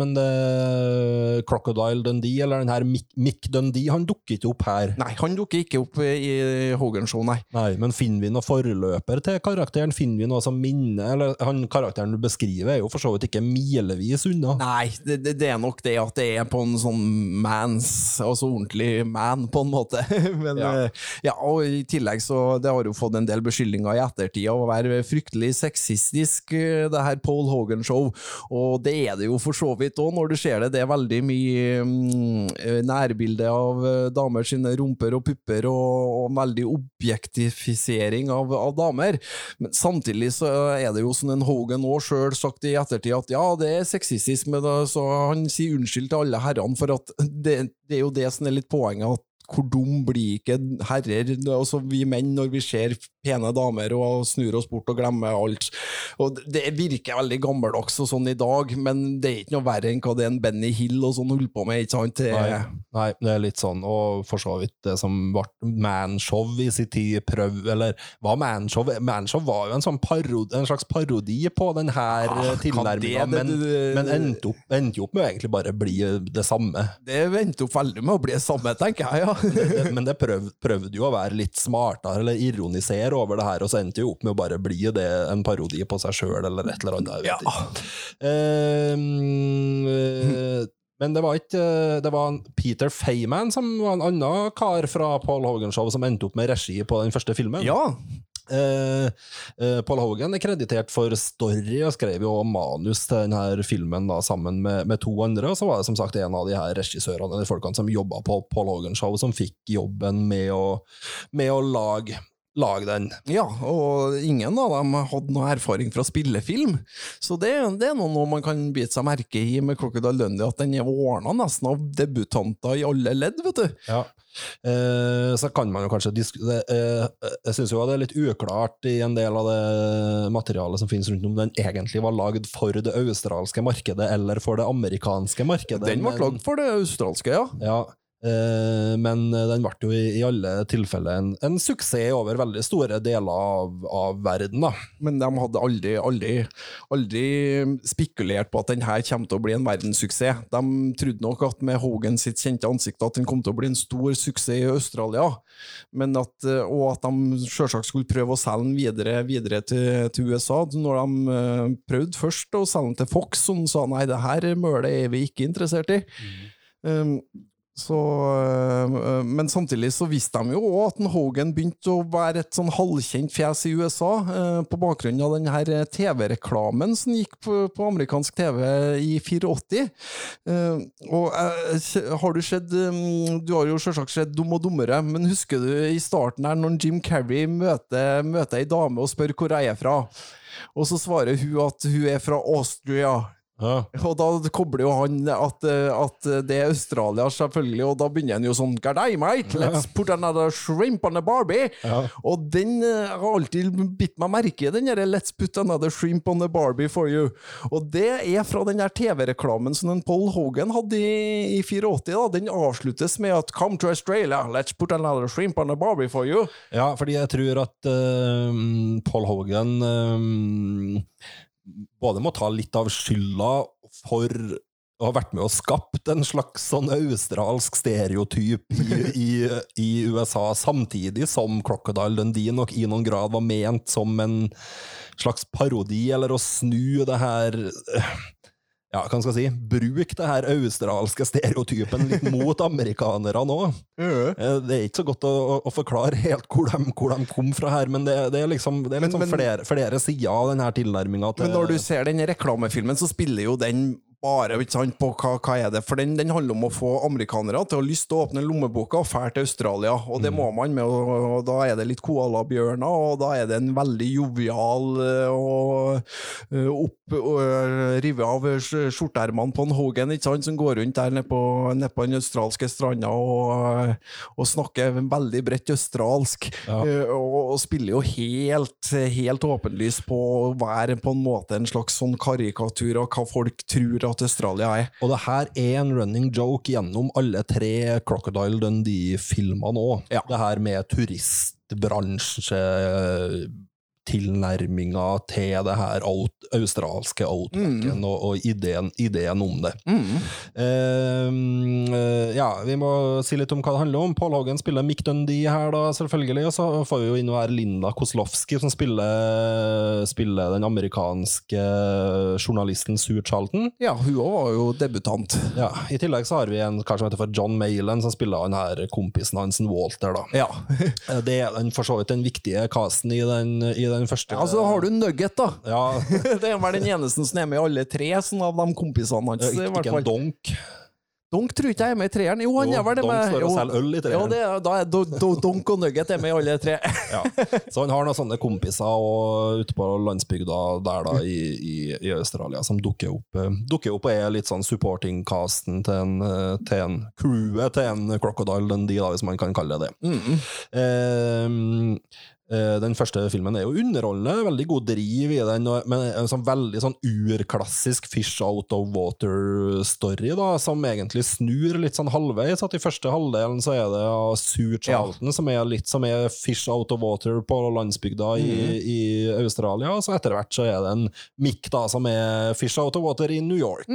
men det Crocodile Dundee, eller den her Mick, Mick Dundee, han dukker ikke opp her. Nei, han dukker ikke opp i Hogan-show, nei. Nei, men finner vi noe forløper til karakteren? Finner vi noe som minner Eller han karakteren du beskriver, er jo for så vidt ikke milevis unna. Nei, det, det, det er nok det at det er på en sånn mans, altså ordentlig man, på en måte. Men Ja. ja. ja, og i tillegg så Det har jo fått en del beskyldninger i ettertid å være fryktelig sexistisk, eh, det her Paul Hogan-show. Og det er det jo for så vidt òg, når du ser det. Det er veldig mye mm, eh, nærbilde av eh, damer sine rumper og pupper, og, og veldig objektifisering av, av damer. Men samtidig så er det jo sånn en Hogan òg sjøl sagt i ettertid at ja, det er sexistisk, men så han sier unnskyld til alle herrene, for at det, det er jo det som er litt poenget. at hvor dum blir ikke herrer, altså vi menn, når vi ser pene damer og snur oss bort og glemmer alt. Og Det virker veldig gammeldags og sånn i dag, men det er ikke noe verre enn hva det er en Benny Hill og sånn holder på med. ikke sant? Det, Nei, nei, det er litt sånn, og for så vidt det som ble Manshow i sin tid prøv, eller hva Manshow Manshow var jo en sånn parodi, en slags parodi på den her Ah, ah, tilnærminga, men, det- det- men endte, opp, endte opp med å egentlig bare bli det samme. Det endte opp veldig med å bli det samme, tenker jeg. ja. Det, men det prøv, prøvde jo å være litt smartere, eller ironisere over det her, og så endte jo opp med å bare bli det en parodi på seg sjøl, eller et eller annet. Jeg vet ikke. Uh, eh, men det var ikke Det var Peter Feyman som var en annen kar fra Paul Hogan-show som endte opp med regi på den første filmen. ja. Eh, eh, Paul Hogan er kreditert for story og skrev jo manus til denne filmen da, sammen med, med to andre. Og så var det som sagt en av de her regissørene eller folkene som jobba på Paul Hogan-show, som fikk jobben med å, med å lage, lage den. Ja, og ingen av dem hadde noe erfaring fra spillefilm. Så det, det er noe, man kan bite seg merke i med Crocodile Dundee, at den er ordna nesten av debutanter i alle ledd, vet du. Ja. Eh, så kan man jo kanskje diskutere eh, Jeg syns jo det er litt uklart i en del av det materialet som finnes rundt om den egentlig var lagd for det australske markedet eller for det amerikanske markedet. Den ble lagd for det australske, ja. Ja, men den ble jo i, alle tilfeller en, en suksess over veldig store deler av, av verden, da. Men de hadde aldri, aldri, aldri spekulert på at den her kommer til å bli en verdenssuksess. De trodde nok at med Hogan sitt kjente ansikt at den kom til å bli en stor suksess i Australia, men at, eh, og at de selvsagt skulle prøve å selge den videre, videre til, til USA. Når de eh, prøvde først å selge den til Fox, som sa nei, det her mølet er vi ikke interessert i. Um, så, øh, men samtidig så visste de jo òg at Hogan begynte å være et sånn halvkjent fjes i USA, øh, på bakgrunn av den her TV-reklamen som gikk på, på amerikansk TV i 84. Uh, og har du sett um, Du har jo selvsagt sett Dum og dummere, men husker du i starten her når Jim Carrey møter, møter ei dame og spør hvor jeg er fra? Og så svarer hun at hun er fra Austria. Ja. Og da kobler jo han at, at det er Australia, selvfølgelig, og da begynner han jo sånn Gardei, mate, let's put another shrimp on a Barbie. Ja. Og den eh, har alltid bitt meg merke den derre Let's put another shrimp on a Barbie for you. Og det er fra den der TV-reklamen som den Paul Hogan hadde i, i 84. da. Den avsluttes med at Come to Australia, let's put another shrimp on a Barbie for you. Ja, fordi jeg tror at uh, Paul Hogan eh, både må ta litt av skylda for å ha vært med og skapt en slags sånn australsk stereotyp i, i, i USA, samtidig som Crocodile Dundee nok i noen grad var ment som en slags parodi, eller å snu det her ja, hva skal jeg si, bruk det her australske stereotypen litt mot amerikanere nå. Eh, Det er ikke så godt å, å- å forklare helt hvor de, hvor de kom fra her, men det, det er liksom, det er liksom Men- men- flere, flere sider av denne tilnærminga til Men når du ser den reklamefilmen, så spiller jo den bare sant, på hva, hva er det For den, den handler om å få amerikanere til å ha lyst til å åpne lommeboka og dra til Australia. Og det må man med, og, da er det litt koalabjørner, og da er det en veldig jovial eh, og eh, opp og eh, rive av sk- skjorteermene på en Hogan, ikke sant, som går rundt der nede på, ned på den australske stranda og, og snakker veldig bredt australsk. Ja. Og, og spiller jo helt, helt åpenlyst på å være på en måte en slags sånn karikatur av hva folk tror at Australia jeg. Og det her er en running joke gjennom alle tre Crocodile Dundee-filmene òg. Det her med turistbransjetilnærminga til det her out, australske outbacken og, og ideen, ideen om det. Mm. Uh, ja, vi må si litt om hva det handler om. Paul Hogan spiller Mick Dundee her, da, selvfølgelig. Og så får vi jo inn her Linda Koslowski, som spiller, spiller den amerikanske journalisten Sue Charlton. Ja, hun òg var jo debutant. Ja, I tillegg så har vi en kar som heter for John Malen som spiller han her kompisen hans, Walter. da. Ja. Eh, Det er den, for så vidt den viktige casten i den, i den første Ja, så har du Nugget, da. Ja, Det er vel den eneste som er med i alle tre sånn av de kompisene hans. ikke, ikke en donk. Donk tror ikke jeg er med i treeren. Jo, han Jo, er vel det med jo. øl i treeren. Ja, det da er do, do, Donk og Nugget er med i alle tre. Ja. Så han har noen sånne kompiser og, ute på landsbygda der da i, i, i Australia som dukker opp, eh, dukker opp og er litt sånn supporting-casten til en, eh, til en crewet til en Crocodile Dundee, da, hvis man kan kalle det det. Eh, eh, den første filmen er jo underholdende, veldig god driv i den, men en sånn veldig sånn urklassisk fish out of water-story, da, som egentlig snur litt sånn halvveis. At i første halvdelen så er det ja, Sue Charlton som er litt som er fish out of water på landsbygda i, i Australia, og så etter hvert så er det en Mick da, som er fish out of water i New York.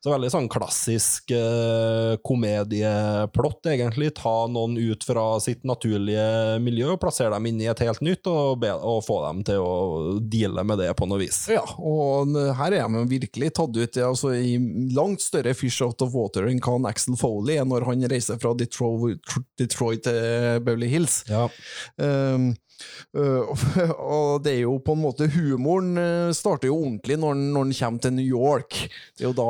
Så veldig sånn klassisk eh, komedieplott, egentlig. Ta noen ut fra sitt naturlige miljø, plassere dem inn i et helt nytt, og, be, og få dem til å deale med det på noe vis. Ja, og her er de virkelig tatt ut altså, i langt større fish out of water enn hva Axel Foley er når han reiser fra Detroit, Detroit til Beverly Hills. Ja. Um, Uh, og det er jo på en måte Humoren øh, starter jo ordentlig når den, når den kommer til New York. Det er jo da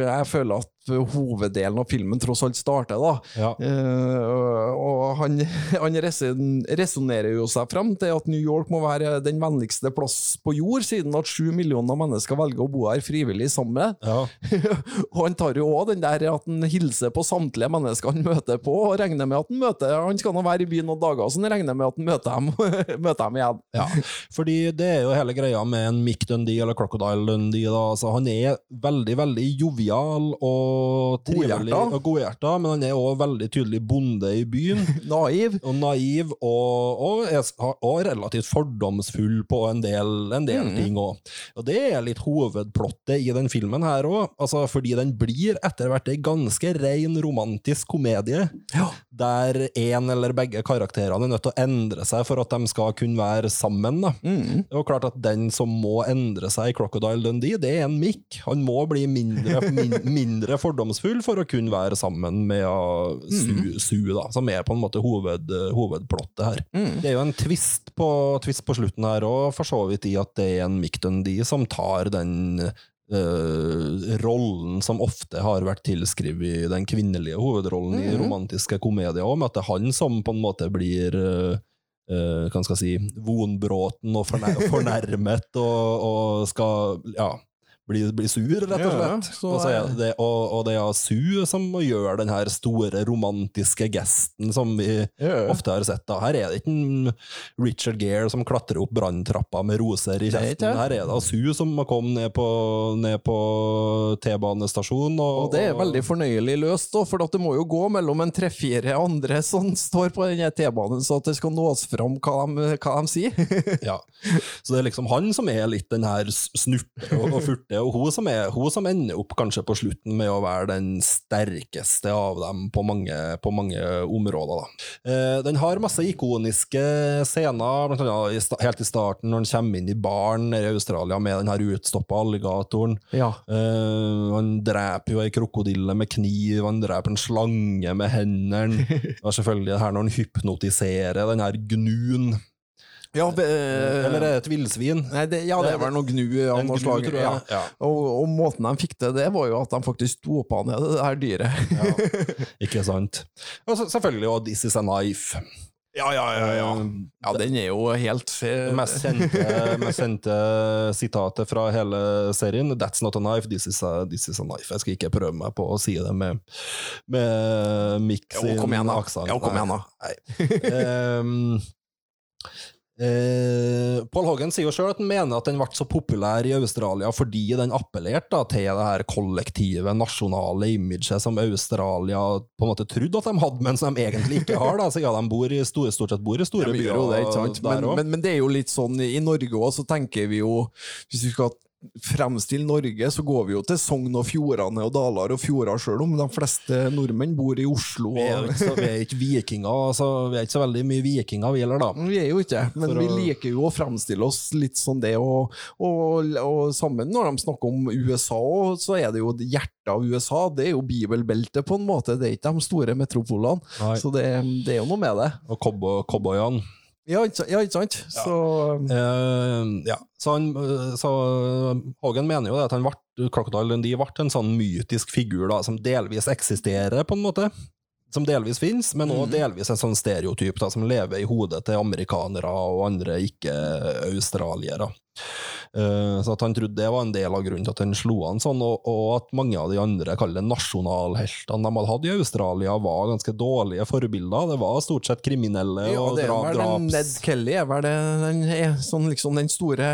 jeg føler at hoveddelen av filmen tross alt starter, da. Ja. Uh, og han, han resonnerer jo seg frem til at New York må være den vennligste plass på jord, siden at sju millioner mennesker velger å bo her frivillig sammen. Ja. og han tar jo òg den der at han hilser på samtlige mennesker han møter på, og regner med at han møter Han skal nå være i byen noen dager, så han regner med at han møter dem, møter dem igjen. Ja, fordi det er jo hele greia med en Mick Dundee eller Crocodile Dundee. Da. Altså, han er veldig, veldig jovial og trivelig Godhjerta. og godhjerta, men han er òg veldig tydelig bonde i byen. Naiv. Og naiv, og, og, er, og relativt fordomsfull på en del, en del ting òg. Og det er litt hovedplottet i den filmen her òg, altså, fordi den blir etter hvert ei ganske ren romantisk komedie, der en eller begge karakterene er nødt til å endre seg for at de skal kunne være sammen. Da. Er jo klart at den som må endre seg i Crocodile Dundee, det er en Mick. Han må bli mindre, min, mindre fordomsfull for å kunne være sammen med uh, Sue, Sue da, som er på en måte hoved, hovedplottet her. Det er jo en twist på, twist på slutten her òg, for så vidt i at det er en Mick som tar den Uh, rollen som ofte har vært tilskrevet den kvinnelige hovedrollen i romantiske komedier med at det er han som på en måte blir uh, hva skal jeg si, vonbråten og fornærmet og, og skal ja, bli, blir sur, rett og Ja, ja, slett. så og, så er det, og, og det er Sue som gjør den her store romantiske gesten som vi ofte har sett. da. Her er det ikke en Richard Gere som klatrer opp branntrappa med roser i kjeften. Her er det Sue som må komme ned på, på T-banestasjonen. Og, Og det er veldig fornøyelig løst, da, for det må jo gå mellom en tre-fire andre som står på denne T-banen, så at det skal nås fram hva de, hva de sier. Ja. Så det er liksom han som er litt den her snurte og, og furte, og hun som, er, hun som ender opp kanskje på slutten med å være den sterkeste av dem på mange, på mange områder. Eh, den har masse ikoniske scener, blant annet helt i starten når han kommer inn i baren i Australia med den her utstoppa alligatoren. Ja. Eh, han dreper jo ei krokodille med kniv, han dreper en slange med hendene. Og selvfølgelig det her når han hypnotiserer den her gnuen. Ja, be- Eller er det et villsvin? Nei, det, ja, det er vel noe gnu av noe slag. tror jeg. Ja. Ja. Og, og måten de fikk til det, var jo at de faktisk dopa ned det her dyret. Ja, ikke sant. Og så, selvfølgelig og 'This is a knife'. Ja, ja, ja. ja. ja den er jo helt Det mest kjente, mest kjente sitatet fra hele serien 'That's not a knife, this is a, this is a knife'. Jeg skal ikke prøve meg på å si det med, med Mick Jo, sin kom igjen da. aksent. Jo, kom igjen da. Nei. Eh, Paul Hogan sier jo sjøl at han mener at den ble så populær i Australia fordi den appellerte til det her kollektive, nasjonale imaget som Australia på en måte trodde at de hadde, men som de egentlig ikke har, da, siden de bor i store, stort sett bor i store Ja, byer. det? Men, men, men det er jo litt sånn i Norge òg, så tenker vi jo Hvis vi skal fremstille Norge, så går vi jo til Sogn og Fjordane og Dalar og fjorder, sjøl om de fleste nordmenn bor i Oslo. Vi er ikke, så, vi er ikke vikinger, altså, vi er ikke så veldig mye vikinger, vi heller, da. vi er jo ikke men For vi liker jo å fremstille oss litt sånn det, og, og, og sammen når de snakker om USA, så er det jo hjertet av USA, det er jo bibelbeltet på en måte, det er ikke de store metropolene. Nei. Så det, det er jo noe med det. Og cowboy- cowboyene. Ja, ikke, ja, sant? Så uh, ja. Så, han, eh, så Hagen mener jo at han Crocodile Dundee ble en sånn mytisk figur da, som delvis eksisterer, på en måte. Som delvis finnes, men også delvis en sånn stereotyp da, som lever i hodet til amerikanere og andre ikke-australiere. Eh, så at han trodde det var en del av grunnen til at han slo han sånn, og, og at mange av de andre kaller det nasjonalheltene de hadde hatt i Australia, var ganske dårlige forbilder. Det var stort sett kriminelle Ja, og det er dra, vel den draps... Ned Kelly er vel den, er sånn, liksom den store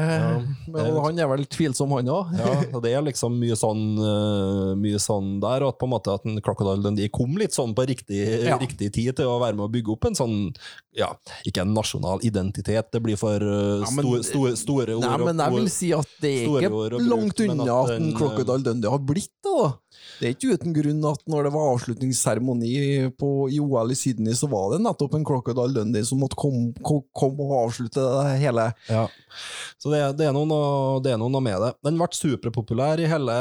Og han er vel tvilsom, han òg. Ja, det er liksom mye sånn, eh, mye sånn der, og at på en måte at en Crocodile Dundee kom litt sånn på riktig, Ja. riktig tid til å være med å bygge opp en sånn, ja, ikke en nasjonal identitet, det blir for uh, Ja, men- store, sto, store ord. Nei, men jeg vil si at det er ikke langt unna at en den, Crocodile Dundee har blitt det. da. Det er ikke uten grunn at når det var avslutningsseremoni på- i OL i Sydney, så var det nettopp en Crocodile Dundee som måtte komme kom, kom og avslutte det hele. Ja. Så det, det, er noe, det er noe med det. Den ble superpopulær i hele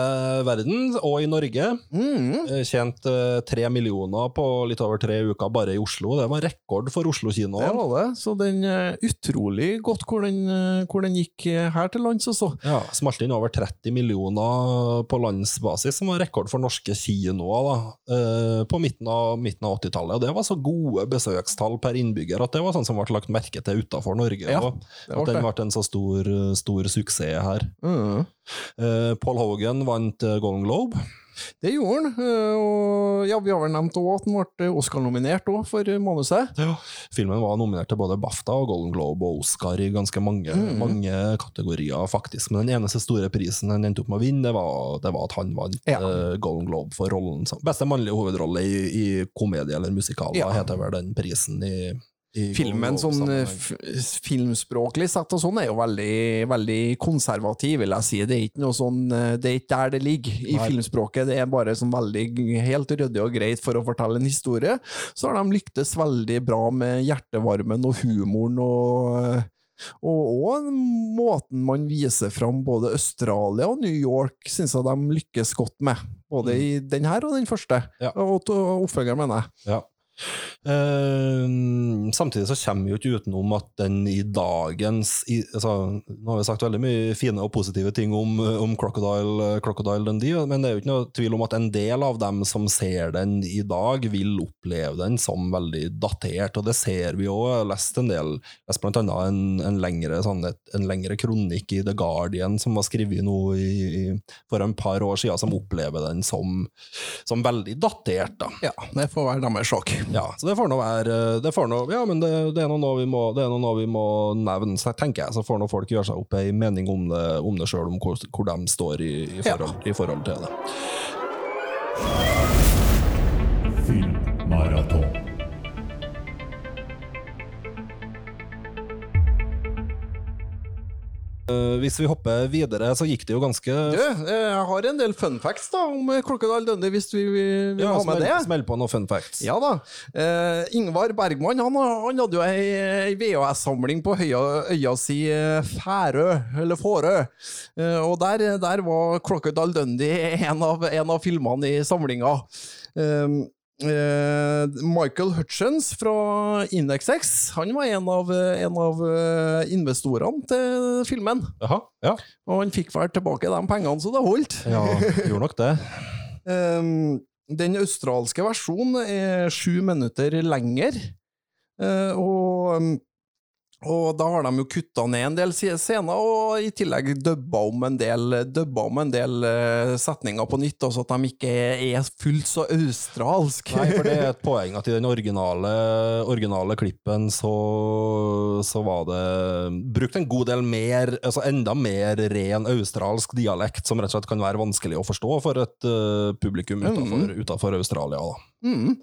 verden, og i Norge. Mm. Eh, Tjent eh, tre millioner på litt over tre uker bare i Oslo. Det var rekord for Oslo kino. Det var det. Så den er utrolig godt hvor den, eh, hvor den gikk eh, her til lands, altså. Ja, smalt inn over 30 millioner på landsbasis, som var rekord for norske kinoer da, eh, på midten av, midten av 80-tallet. Og det var så gode besøkstall per innbygger at det var sånn som ble lagt merke til utenfor Norge. Ja, og at den ble en så stor, stor suksess her. Mm. Eh, Paul Hogan vant eh, Golden Globe. Det gjorde han. eh, Og ja, vi har vel nevnt også at han ble Oscar-nominert for manuset. Ja. Filmen var nominert til både BAFTA og Golden Globe og Oscar i ganske mange, Mm. mange kategorier, faktisk. Men den eneste store prisen han endte opp med å vinne, det var, det var at han vant Ja. eh, Golden Globe for rollen som beste mannlige hovedrolle i, i komedie eller musikal. Ja. Heter vel den prisen i, i Filmen sånn eh, filmspråklig sett og sånn er jo veldig, veldig konservativ, vil jeg si. Det er ikke noe sånn eh, Det er ikke der det ligger i Nei. filmspråket. Det er bare sånn veldig helt ryddig og greit for å fortelle en historie. Så har de lyktes veldig bra med hjertevarmen og humoren og eh, og, òg måten man viser fram både Australia og New York, syns jeg de lykkes godt med. Både i den her og den første. Ja. Og oppfølgeren, mener jeg. Ja. Eh, samtidig så kommer vi jo ikke utenom at den i dagens i, altså, Nå har vi sagt veldig mye fine og positive ting om, om Crocodile, Crocodile Dundee, men det er jo ikke noe tvil om at en del av dem som ser den i dag, vil oppleve den som veldig datert, og det ser vi òg. Jeg har lest en del, lest blant annet en, en, lengre, sånn, en lengre kronikk i The Guardian som var skrevet nå i, i, for en par år siden, som opplever den som, som veldig datert. da. Ja, det får være deres sjokk. Ja, så det får nå være det får noe, Ja, men det, det er noe vi må, det er noe vi må nevne, så tenker jeg. Så får nå folk gjøre seg opp ei mening om det, om det sjøl, om hvor, hvor de står i, i, forhold, i forhold til det. Eh, hvis vi hopper videre, så gikk det jo ganske Du, eh, jeg har en del fun facts da, om Klokkedal Crocodile Dundee, hvis vi vil ja, ha med smell, det. smell på noen fun facts. Ja da. Uh, Ingvar Bergman han, han hadde jo ei, ei VHS-samling på høya, øya si eh, Færø, eller Fårø. Uh, og der, der var Klokkedal Dundee en av, en av filmene i samlinga. Eh, eh, Michael Hutchins fra Indexx han var en av, en av eh, investorene til filmen. Aha, ja. Og han fikk vel tilbake de pengene, så det holdt. ja. Gjorde nok det. Den australske versjonen er sju minutter lenger, Eh, og, og da har de jo kutta ned en del scener, og i tillegg dubba om en del, om en del eh, setninger på nytt, så at de ikke er, fullt så australsk. Nei, for det er et poeng at i den originale, originale klippen så, så var det brukt en god del mer, altså enda mer ren australsk dialekt, som rett og slett kan være vanskelig å forstå for et uh, publikum utenfor, utenfor Australia. Da. Mm.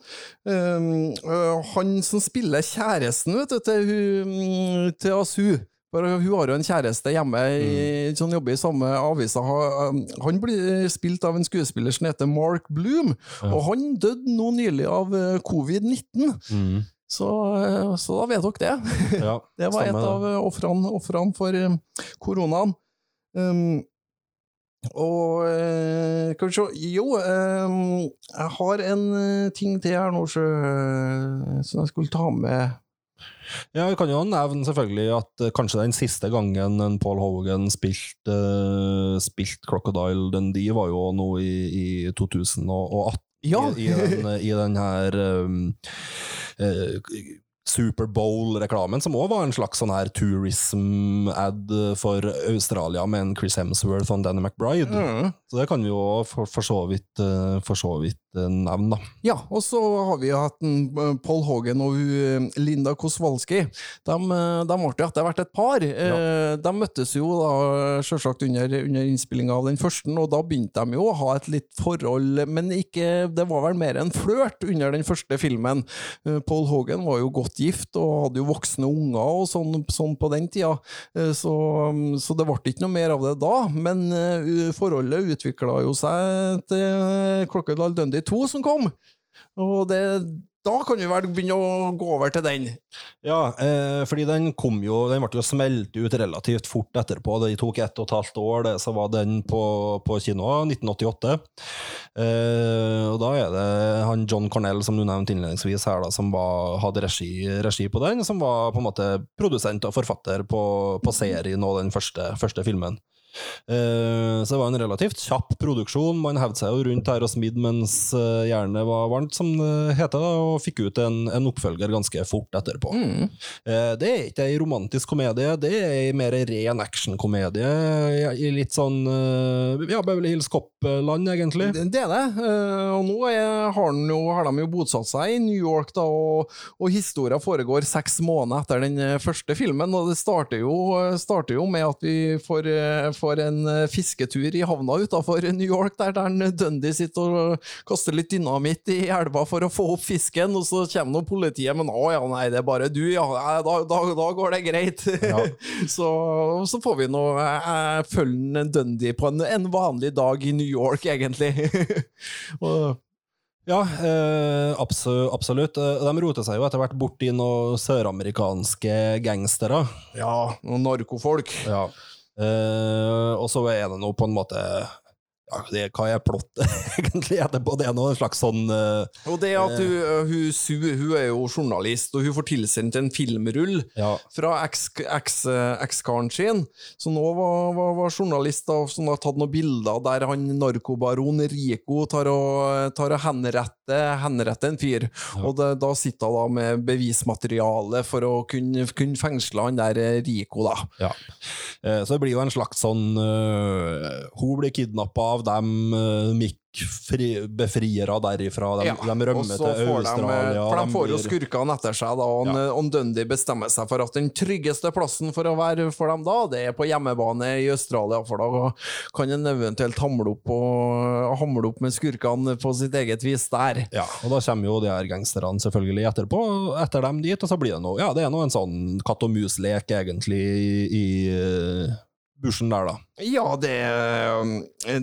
Øh, han som spiller kjæresten vet du, til, hun- til Asu for Hun har jo en kjæreste hjemme i, som jobber i samme avisa. Um, Han blir spilt av en skuespiller som heter Mark Bloom, og han døde nå nylig av øh, covid-19. Så, øh, så da vet dere det. Ja, Det var et av ofrene for koronaen. Um, og eh, Skal vi se Jo, eh, jeg har en eh, ting til her nå, som jeg skulle ta med. Ja, Vi kan jo nevne selvfølgelig at kanskje den siste gangen en Paul Hogan spilte spilt Crocodile Dundee, var jo nå i, i 2018. Ja. I, i, den, i den her um, Superbowl-reklamen, som òg var en slags sånn her tourism-ad for Australia med en Chris Hemsworth og en Danny McBride. Mm. Så det kan vi jo for, for så vidt, eh, vidt eh, nevne, da. Ja, og så har vi hatt en, eh, Paul Hogan og Linda Koswalski. De, de ble jo etter hvert et par. Ja. De møttes jo da selvsagt under, under innspillinga av den første, og da begynte de jo å ha et litt forhold, men ikke, det var vel mer en flørt under den første filmen. Paul Hogan var jo godt gift og hadde jo voksne unger og sånn, sånn på den tida, Eh, så, så det ble ikke noe mer av det da. Men eh, forholdet utvikla jo seg til Crocodile Dundee 2 som kom. Og det, da kan vi vel begynne å gå over til den. Ja, eh, fordi den kom jo Den ble jo smelt ut relativt fort etterpå. Det tok ett og et halvt år, det, så var den på, på kino 1988. Eh, og da er det han John Cornell, som du nevnte innledningsvis her, da, som var, hadde regi, regi på den, som var på en måte produsent og forfatter på, på serien og den første, første filmen. Eh, så det var en relativt kjapp produksjon. Man hevde seg jo rundt her og smidd mens eh, jernet var varmt, som det heter, og fikk ut en, en oppfølger ganske fort etterpå. Eh, det er ikke ei romantisk komedie, det er ei mer ren actionkomedie i- litt sånn ja, Beverly Hills Cop-land, egentlig. Det, det er det. Og nå er, har, jo, har de jo bosatt seg i New York, da, og, og historia foregår seks måneder etter den første filmen. Og det starter jo, starter jo med at vi får, får en eh, fisketur i havna utafor New York, der, der Dundee sitter og kaster litt dynamitt i elva for å få opp fisken, og så kommer nå politiet, men å ja, nei, det er bare du, ja, da, da, da går det greit. så, så får vi nå eh, følge Dundee på en, en vanlig dag i New York, egentlig. og, Ja, eh, absolutt. Eh, De roter seg jo etter hvert bort i noen søramerikanske gangstere. ja, noen narkofolk. Ja. Eh, og så er det nå på en måte det, Hva er plottet egentlig etterpå? Det er noe slags sånn uh, Og det at hun, hun, Sue hun er jo journalist, og hun får tilsendt en filmrull Ja. fra eks- eks- ekskaren sin, som nå var, var, var journalist, da, som har tatt noen bilder der han narkobaron Rico tar og, tar og henretter, henretter en fyr. Og det, da sitter hun da med bevismateriale for å kunne, kunne fengsle han der eh, Rico, da. Ja. Eh, Så det blir jo en slags sånn uh, Hun blir kidnappa av dem, uh, Mick befriere derifra, de, Ja, de rømmer til de- Australia. For de får jo skurkene etter seg, da, og, Ja. og Dundee bestemmer seg for at den tryggeste plassen for å være for dem da, det er på hjemmebane i Australia, for da kan en eventuelt hamle opp, og, hamle opp med skurkene på sitt eget vis der. Ja, og da kommer jo de her gangsterne selvfølgelig etterpå, etter dem dit, og så blir det noe, ja, det er noe en sånn katt og mus-lek egentlig i, i eh, bushen der da. Ja, det,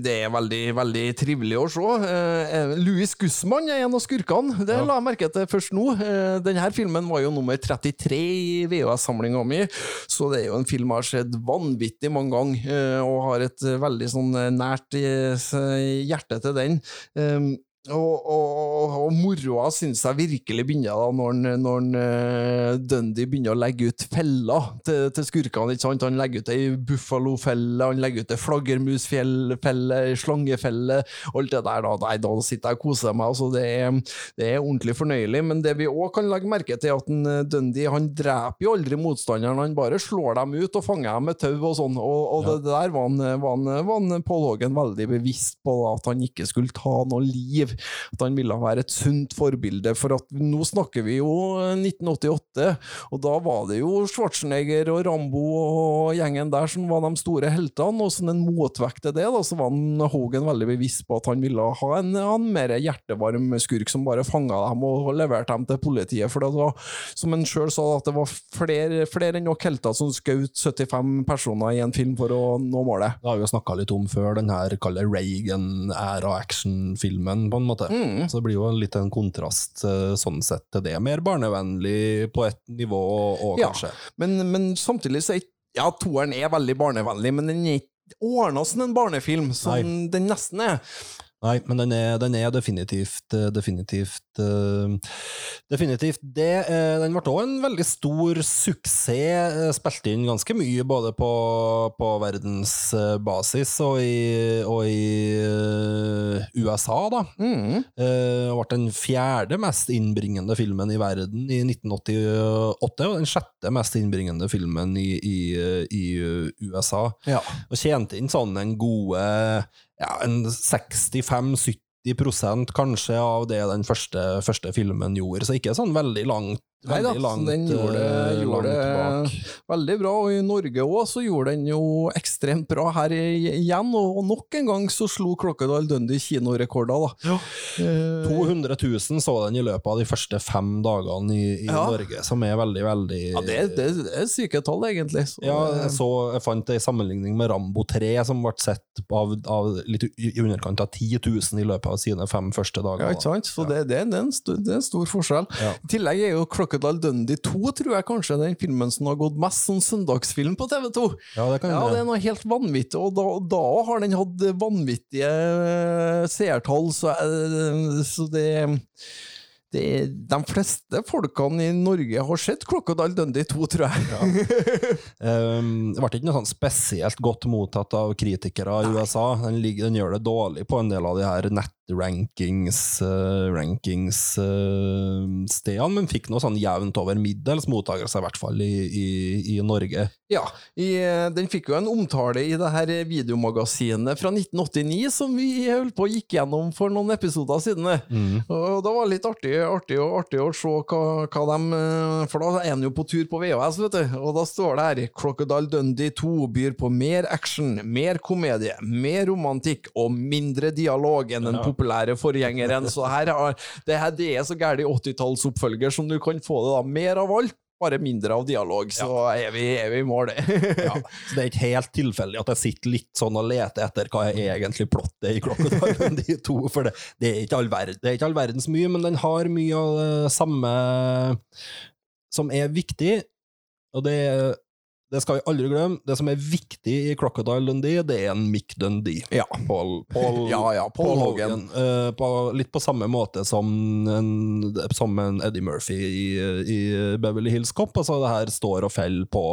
det er veldig, veldig trivelig å se. Eh, Louis Gussmann er en av skurkene. Det la jeg merke til først nå. Eh, denne filmen var jo nummer 33 i VHS-samlinga mi, så det er jo en film jeg har sett vanvittig mange ganger, eh, og har et veldig sånn nært eh, hjerte til den. Eh, og, og, og moroa syns jeg virkelig begynner da, når, når eh, Dundee begynner å legge ut feller til, til skurkene. ikke sant? Han legger ut ei buffalofelle, han legger ut ei flaggermusfelle, slangefelle, alt det der. Da, Nei, da sitter jeg og koser meg. altså Det er, det er ordentlig fornøyelig. Men det vi òg kan legge merke til, er at en, eh, Dundee han dreper jo aldri motstanderen, han bare slår dem ut og fanger dem med tau og sånn. Og, og det, det der var han, var han, var Pål Hagen veldig bevisst på, da, at han ikke skulle ta noe liv. At han ville være et sunt forbilde. For at nå snakker vi jo 1988, og da var det jo Schwarzenegger og Rambo og gjengen der som var de store heltene, og som en motvekt til det, da, så var Hogan veldig bevisst på at han ville ha en, en mer hjertevarm skurk som bare fanga dem og leverte dem til politiet. For det var, som han sjøl sa, at det var flere, flere enn nok helter som skjøt 75 personer i en film for å nå målet. Det har vi jo snakka litt om før, den her Reagan-æra-actionfilmen, på en måte. Mm. Så det blir jo litt en kontrast eh, sånn sett til det. Mer barnevennlig på et nivå, og Ja. Men, men samtidig så er Ja, toeren er veldig barnevennlig, men den er ikke ordna som en barnefilm, som den nesten er. Nei, men den er, den er definitivt eh, Definitivt eh, Definitivt det. Eh, Den ble òg en veldig stor suksess. Spilte inn ganske mye både på, på verdensbasis og i, og i USA, da. Mm. Ble den fjerde mest innbringende filmen i verden i 1988, og den sjette mest innbringende filmen i, i, i USA. Ja. Og tjente inn sånn en gode ja, en 65-70% kanskje av det den første, første filmen gjorde, så ikke sånn veldig langt Nei da, langt, den gjorde, eh, gjorde bak. det veldig bra, og i Norge òg så gjorde den jo ekstremt bra her igjen, og nok en gang så slo Crocodile Dundee kinorekorder, da. Ja. 200 000 så den i løpet av de første fem dagene i, i Ja. Norge, som er veldig, veldig ja, det, det, det er syke tall, egentlig. Så, Ja, eh, jeg, så, jeg fant ei sammenligning med Rambo 3, som ble sett av, av litt i underkant av 10 000 i løpet av sine fem første dager. Ja, ikke sant? Så det, det, det, er en stor, det er en stor forskjell. Ja. I tillegg er jo Crocodile Dundee 2 tror jeg kanskje den filmen som har gått mest som søndagsfilm på TV2. Ja, det kan Ja, det er noe helt vanvittig, og da, da har den hatt vanvittige eh, seertall, så, eh, så det det, de fleste folkene i Norge har sett Crocodile Dundee 2, tror jeg. Um, det ble ikke noe sånn spesielt godt mottatt av kritikere i USA. Den, ligger, den gjør det dårlig på en del av de her nettrankings uh, rankings, uh, stedene, men fikk noe sånn jevnt over middels mottakelse, i hvert fall i, i, i Norge. Ja, i, eh, den fikk jo en omtale i det her videomagasinet fra 1989 som vi holdt på gikk gjennom for noen episoder siden. Mm. Og det var litt artig, artig, artig å se hva, hva de eh, For da er en jo på tur på VHS, vet du. Og da står det her Crocodile Dundee 2 byr på mer action, mer komedie, mer romantikk og mindre dialog enn den populære forgjengeren. Så her har, det, her, det er så gæren 80-tallsoppfølger som du kan få det da. Mer av alt. Bare mindre av dialog, så er, vi, er vi i mål, det. Ja, så det er ikke helt tilfeldig at jeg sitter litt sånn og leter etter hva jeg egentlig plottet i Crocodile de to, for det, det, er ikke all verden, det er ikke all verdens mye, men den har mye av det samme som er viktig, og det, det skal vi aldri glemme. Det som er viktig i Crocodile Dundee, det er en Mick Dundee. Ja. Paul, Paul, Ja, ja, Paul Hogan. Eh, på, litt på samme måte som en, som en Eddie Murphy i, i Beverly Hills Cop. Altså, det her står og faller på,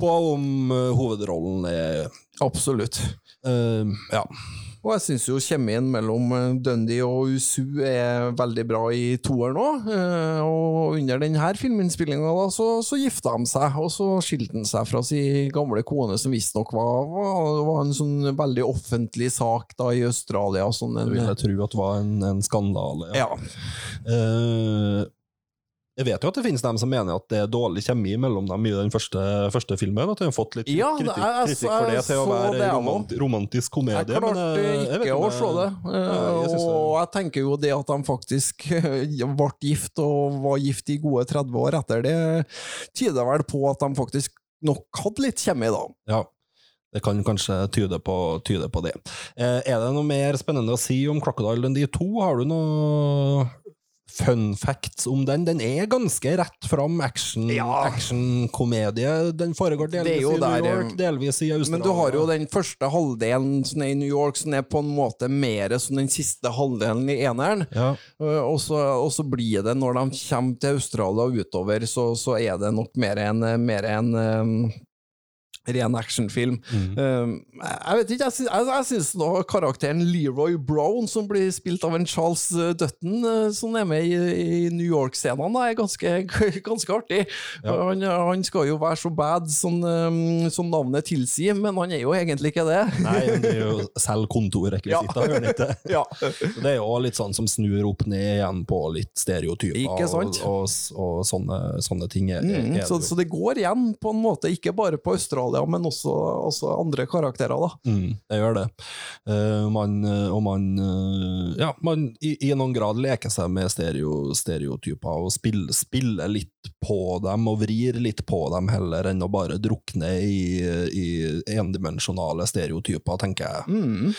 på om hovedrollen er Absolutt. Uh, Ja. Og jeg syns jo kjemien mellom eh, Dundee og Usu er veldig bra i toeren òg. Og under denne filminnspillinga så, så gifta de seg, og så skilte han seg fra sin gamle kone, som visstnok var, var, var en sånn veldig offentlig sak da i Australia. Sånn en, Jeg ville tro at det var en, en skandale. ja. Eh, jeg vet jo at det finnes dem som mener at det er dårlig kjemi mellom dem i den første, første filmen. At de har fått litt Ja, kritikk, jeg- kritikk for det til å være romant, romantisk komedie. Jeg klarte men, eh, jeg vet ikke å slå se det. Ja, jeg og det- jeg tenker jo det at de faktisk ble gift, og var gift i gode 30 år etter, det tyder vel på at de faktisk nok hadde litt kjemi, da. Ja, det kan kanskje tyde på, tyde på det. Eh, er det noe mer spennende å si om Crocodile Dundee 2? Har du noe fun facts om den. Den er ganske rett fram action, Ja. Action Den foregår er delvis i New der, York, eh, delvis i Australia. Men du har jo den første halvdelen som er i New York, som er på en måte mer som den siste halvdelen i eneren. ja. Uh, Og så, og så blir det, når de kommer til Australia og utover, så, så er det nok mer en, mer en um, ren actionfilm. Mm. Uh, jeg vet ikke, jeg, sy jeg, jeg syns nå karakteren Leroy Brown, som blir spilt av en Charles uh, Dutton, uh, som er med i, i New York-scenene, er ganske, ganske artig. Ja. Han, han skal jo være så bad som, um, som navnet tilsier, men han er jo egentlig ikke det. Nei, han er jo selv kontorrekvisitter, Ja. gjør han ikke? ja. Det er jo litt sånn som snur opp ned igjen på litt stereotyper og, og, og sånne, sånne ting. Er, Mm, er det så, så det går igjen, på en måte, ikke bare på Australia, men også, også andre karakterer. da. Mm, jeg gjør det. Uh, man, eh, og man uh, Ja, man i, i noen grad leker seg med stereo, stereotyper og spiller, spiller litt på dem og vrir litt på dem, heller enn å bare drukne i, i endimensjonale stereotyper, tenker jeg. Mm.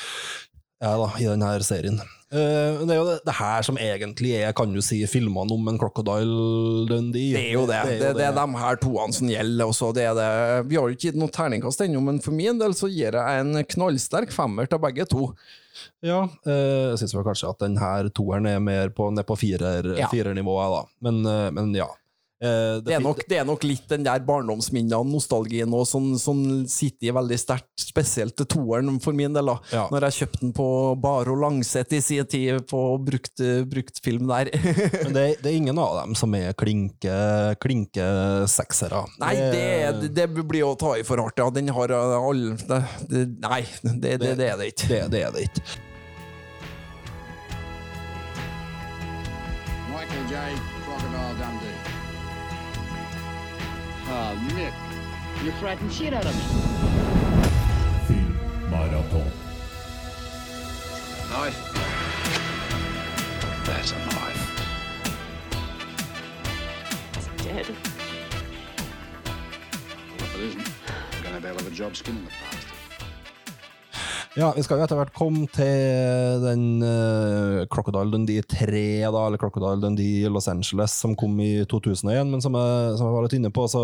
Ja da, i denne serien. Uh, det er jo det, det her som egentlig er, kan du si, filmene om en Crocodile Dundee. Det er jo det. Det, det, er de her toene som gjelder. Også. Det er det. Vi har jo ikke gitt noe terningkast ennå, men for min del så gir jeg en knallsterk femmer til begge to. Ja, uh, jeg syns kanskje at den her toeren er mer på, ned på firer, Ja. firernivået, da. Men, uh, men ja. Eh, Det er, nok, det er nok litt den der barndomsminnene, nostalgien, og som, som sitter i veldig sterkt, spesielt til toeren for min del. da. Ja. Når jeg kjøpte den på Baro Langset i sin tid, på brukt, brukt film der. Men det, det er ingen av dem som er klinke, klinke seksere. Nei, det, det blir å ta i for hardt. Ja, den har alle det, det, Nei, det, det, det er det ikke. det, det er det ikke. Michael J. Crocodile Dundee. Oh, Nick, you frightened shit out of me. Filmmaraton. Knife? That's a knife. Dead. Well, if it isn't, I'm gonna have a hell of a job skinning the bastard. Ja, vi skal jo etter hvert komme til den uh, Crocodile Dundee 3, da, eller Crocodile Dundee Los Angeles, som kom i 2001. Men som jeg, som jeg var litt inne på, så,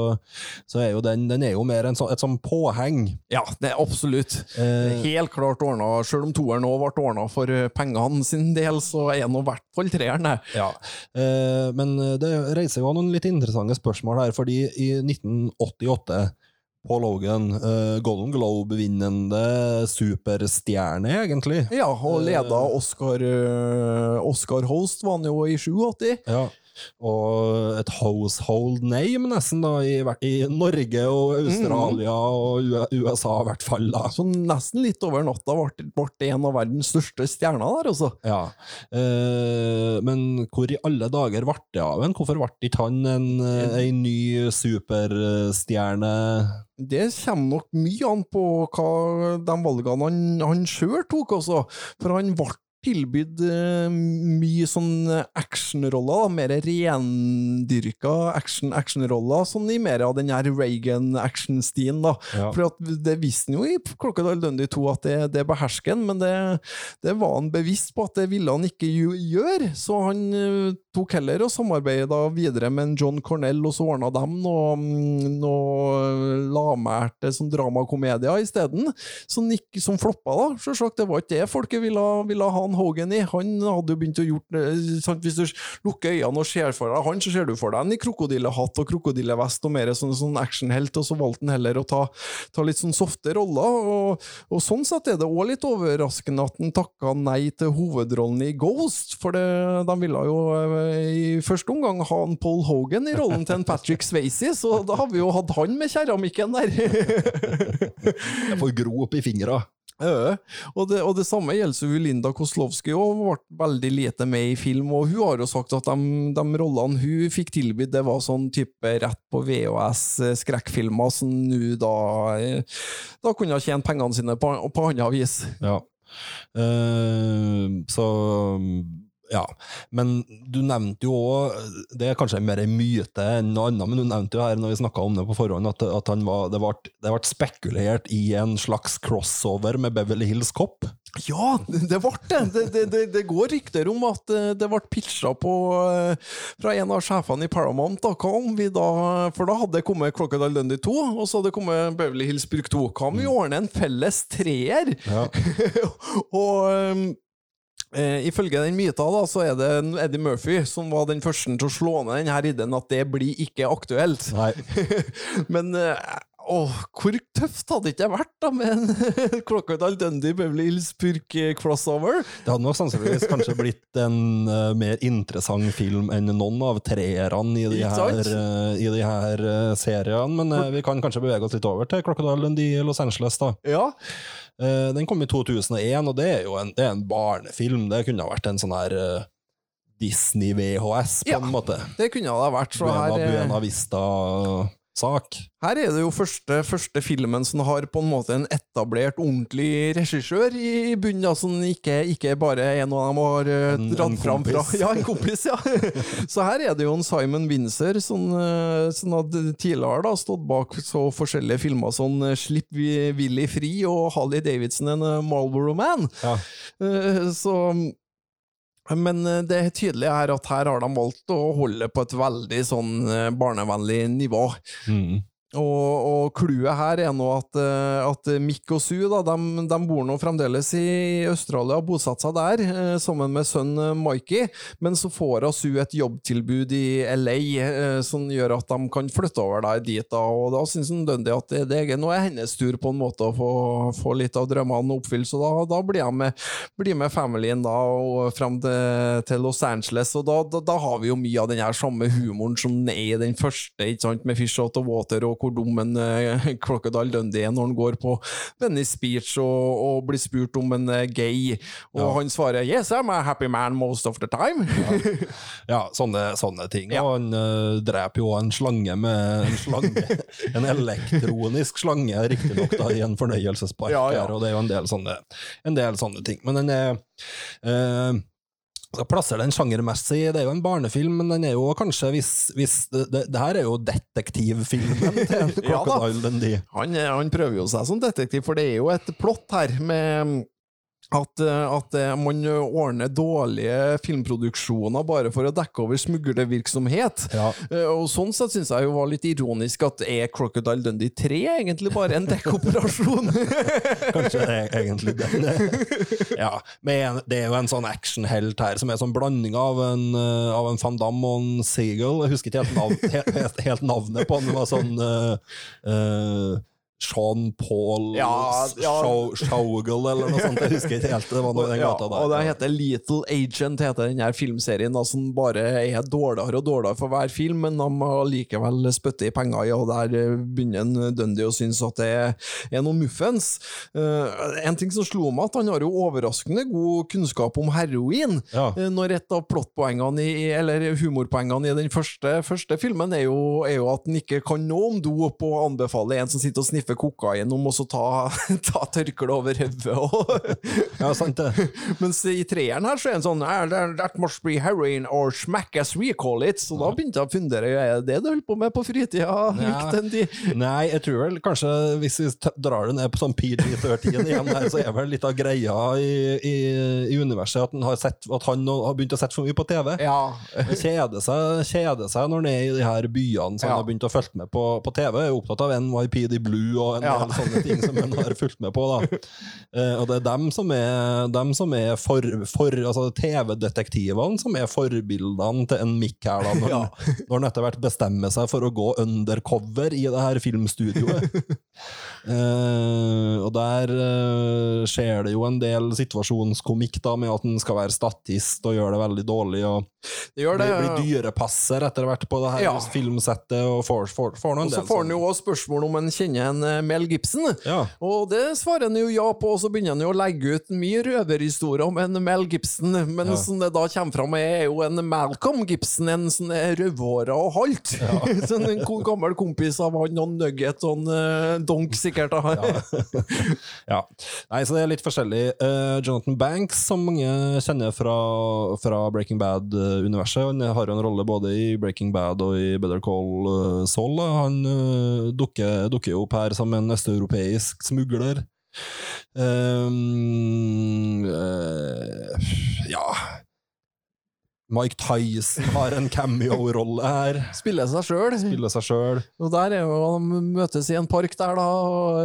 så er jo den, den er jo mer en så, et sånn påheng. Ja, det er absolutt. Eh, Helt klart ordna. Selv om toeren òg ble ordna for uh, pengene sin del, så er nå i hvert fall treeren det. Ja, eh, men det reiser jo noen litt interessante spørsmål her, fordi i 1988 Paul Hogan, uh, Golden Globe-vinnende superstjerne, egentlig. Ja, og leda Oscar, uh, Oscar Host var han jo i 87. Ja. Og et household name, nesten, da, i, i Norge og Australia og USA, i hvert fall. da. Så nesten litt over natta ble det en av verdens største stjerner der, altså. Ja. Eh, men hvor i alle dager ble det av en? Hvorfor ble ikke han en, en ny superstjerne? Det kommer nok mye an på hva de valgene han, han sjøl tok, altså. For han ble tilbydd eh, mye sånn actionroller, mer rendyrka action- actionroller, sånn i mer av den her Reagan-action-stien, da. Ja. For det visste han jo i Crocodile Dundee 2 at det, det behersker han, men det, det var han bevisst på at det ville han ikke gjøre, så han eh, tok heller og samarbeida videre med John Cornell, og så ordna dem noe, mm, noe lamælte sånn dramakomedier isteden, som, som floppa, da. Selvsagt, det var ikke det folket ville, ville ha han Hogan i. Han hadde jo begynt å gjort eh? Hvis du lukker øynene og ser for deg han, så ser du for deg han i krokodillehatt og krokodillevest og mer sånn, sånn actionhelt, og så valgte han heller å ta, ta litt sånn softe roller. Og, og sånn sett er det òg litt overraskende at han takka nei til hovedrollen i Ghost, for det, de ville jo eh, i første omgang ha en Paul Hogan i rollen til en Patrick Swayze, så da har vi jo hatt han med keramikken der. Jeg får gro opp i fingra. Ja, og det, og det samme gjelder jo Linda Koslowski, hun ble veldig lite med i film. og Hun har jo sagt at de, de rollene hun fikk tilbudt, det var sånn type rett på VHS-skrekkfilmer, som nå da eh, Da kunne ha tjent pengene sine på, på annet vis. Ja. Eh, så ja. Men du nevnte jo òg Det er kanskje mer en myte enn noe annet, men du nevnte jo her når vi snakka om det på forhånd, at, at han var, det ble spekulert i en slags crossover med Beverly Hills Cop. Ja, det ble det. Det, det, det. det går rykter om at eh, det ble pitcha på eh, fra en av sjefene i Paramount. Da. Hva om vi da, for da hadde det kommet Crocodile Dundee 2, og så hadde det kommet Beverly Hills Bruk 2. Hva om vi ordner en felles treer? Ja. og um, eh, ifølge den myta da, så er det Eddie Murphy som var den første til å slå ned denne ideen at det blir ikke aktuelt. Nei. Men eh, Åh, hvor tøft hadde ikke det vært da med en Crocodile Dundee Beverly Hills Purk crossover? Det hadde nok sannsynligvis kanskje blitt en uh, mer interessant film enn noen av treerne i de her, eh, i de her uh, seriene. Men eh, vi kan kanskje bevege oss litt over til Crocodile Dundee i Los Angeles. da. Ja. Eh, Den kom i 2001, og det er jo en, det er en barnefilm. Det kunne ha vært en sånn her eh, Disney VHS, på Ja. en måte. Det kunne det ha vært. Så Buena, her, eh, Buena Vista-sak. Her er det jo første, første filmen som har på en måte en etablert, ordentlig regissør i, bunnen, da, som ikke, ikke bare en av dem har eh, dratt fram fra. Ja, en kompis, ja. Så her er det jo en Simon Windsor som, eh, som hadde tidligere da, stått bak så forskjellige filmer som sånn, Slipp Willy fri og Holly Davidson en Marlboro Man. Ja. Så men eh, det er tydelig her at her har de valgt å holde på et veldig sånn eh, barnevennlig nivå. Mm. Og, clouet her er nå at, eh, at Mick og Sue da, de, de bor nå fremdeles i Australia og bosatt seg der, eh, sammen med sønnen eh, Mikey, men så får Sue et jobbtilbud i LA som gjør at de kan flytte over der dit, da, og da syns Dundee at det, det nå er hennes tur på en måte å få, få litt av drømmene oppfylt, så da, da blir jeg med, blir med familien da, og frem til, til Los Angeles, og da, da har vi jo mye av den her samme humoren som er i den første, ikke sant, med Fish Out of Water, og hvor dum en eh, Crocodile Dundee er når han går på Venice Beach og, og blir spurt om en er gay, og Ja. han svarer 'Yes, I'm a happy man most of the time'. Ja, sånne, sånne ting. Ja. Og han uh, dreper jo en slange med en slange. en elektronisk slange, riktignok, i en fornøyelsespark Ja, ja. her, og det er jo en del sånne, en del sånne ting. Men den er eh, skal plassere den sjangermessig, det er jo en barnefilm, men den er jo kanskje hvis, hvis det, det, her er jo detektivfilmen til Ja Dundee. Han, han prøver jo seg som detektiv, for det er jo et plott her med at, eh, at eh, man ordner dårlige filmproduksjoner bare for å dekke over smuglervirksomhet. Ja. Eh, Og sånn sett syns jeg jo var litt ironisk at er Crocodile Dundee 3 egentlig bare en dekkoperasjon? Kanskje det er egentlig den. Ja, men det er jo en sånn actionhelt her, som er en sånn blanding av en, eh, av en Van Damme og en Seagull. Jeg husker ikke helt, navn, helt, helt, navnet på han. Det var sånn uh, eh, Sean Paul Ja, ja. Show- Showgirl eller noe sånt. Jeg husker ikke helt. Det var noe i den gata der. og det heter Little Agent, heter den her filmserien, da, som bare er dårligere og dårligere for hver film, men de har likevel spyttet i penger i, og der eh, begynner en Dundee å synes at det er, er noe muffens. Eh, en ting som slo meg, at han har jo overraskende god kunnskap om heroin. Ja. Eh, Når et av plottpoengene i, eller humorpoengene i den første, første filmen er jo, er jo at han ikke kan noe om dop, og anbefaler en som sitter og sniffer kokain om og så ta, ta tørkle over hodet. ja, sant det. Mens i treeren her så er en sånn "Ah, that- must be heroin or smack as we call it. Så da begynte jeg å fundere Er det det du holder på med på fritida? Ja. Nei, jeg tror vel kanskje hvis vi drar det ned på sånn PG-13 igjen her, så er vel litt av greia i, i, i universet at han har, sett, at han har begynt å sette for mye på TV. Ja. Kjeder seg, kjede seg når han er i de her byene som Ja. han har begynt å følge med på, på TV. Er jo opptatt av NYPD Blue og en Ja. del sånne ting som han har fulgt med på. da. Eh, og det er dem som er, dem som er for, for altså TV-detektivene som er forbildene til en Mick her, da, når, han- når han etter hvert bestemmer seg for å gå undercover i det her filmstudioet. Eh, og der eh, skjer det jo en del situasjonskomikk da, med at han skal være statist og gjøre det veldig dårlig. og Det gjør det. blir, blir dyrepasser etter hvert på det her Ja. filmsettet, og får, får, får noen Og så får han sånn- jo også spørsmål om han kjenner en Mel Gibson. Ja. Og det svarer han jo ja på, og så begynner han jo å legge ut mye røverhistorier om en Mel Gibson, men Ja. som det da kommer fram er jo en Malcolm Gibson, en sånn rødhåra og halt. sånn en gammel kompis av han og Nugget og en eh, Donk sikkert. Da. ja. Nei, så det er litt forskjellig. Uh, Jonathan Banks, som mange kjenner fra, fra Breaking Bad-universet, han har jo en rolle både i Breaking Bad og i Better Call eh, Saul. Han uh, dukker, dukker opp her sammen med en østeuropeisk smugler. Um, uh, ja Mike Tyson har en cameo-rolle her. Spiller seg sjøl. Spiller seg sjøl. Og der er jo De møtes i en park der, da. Og,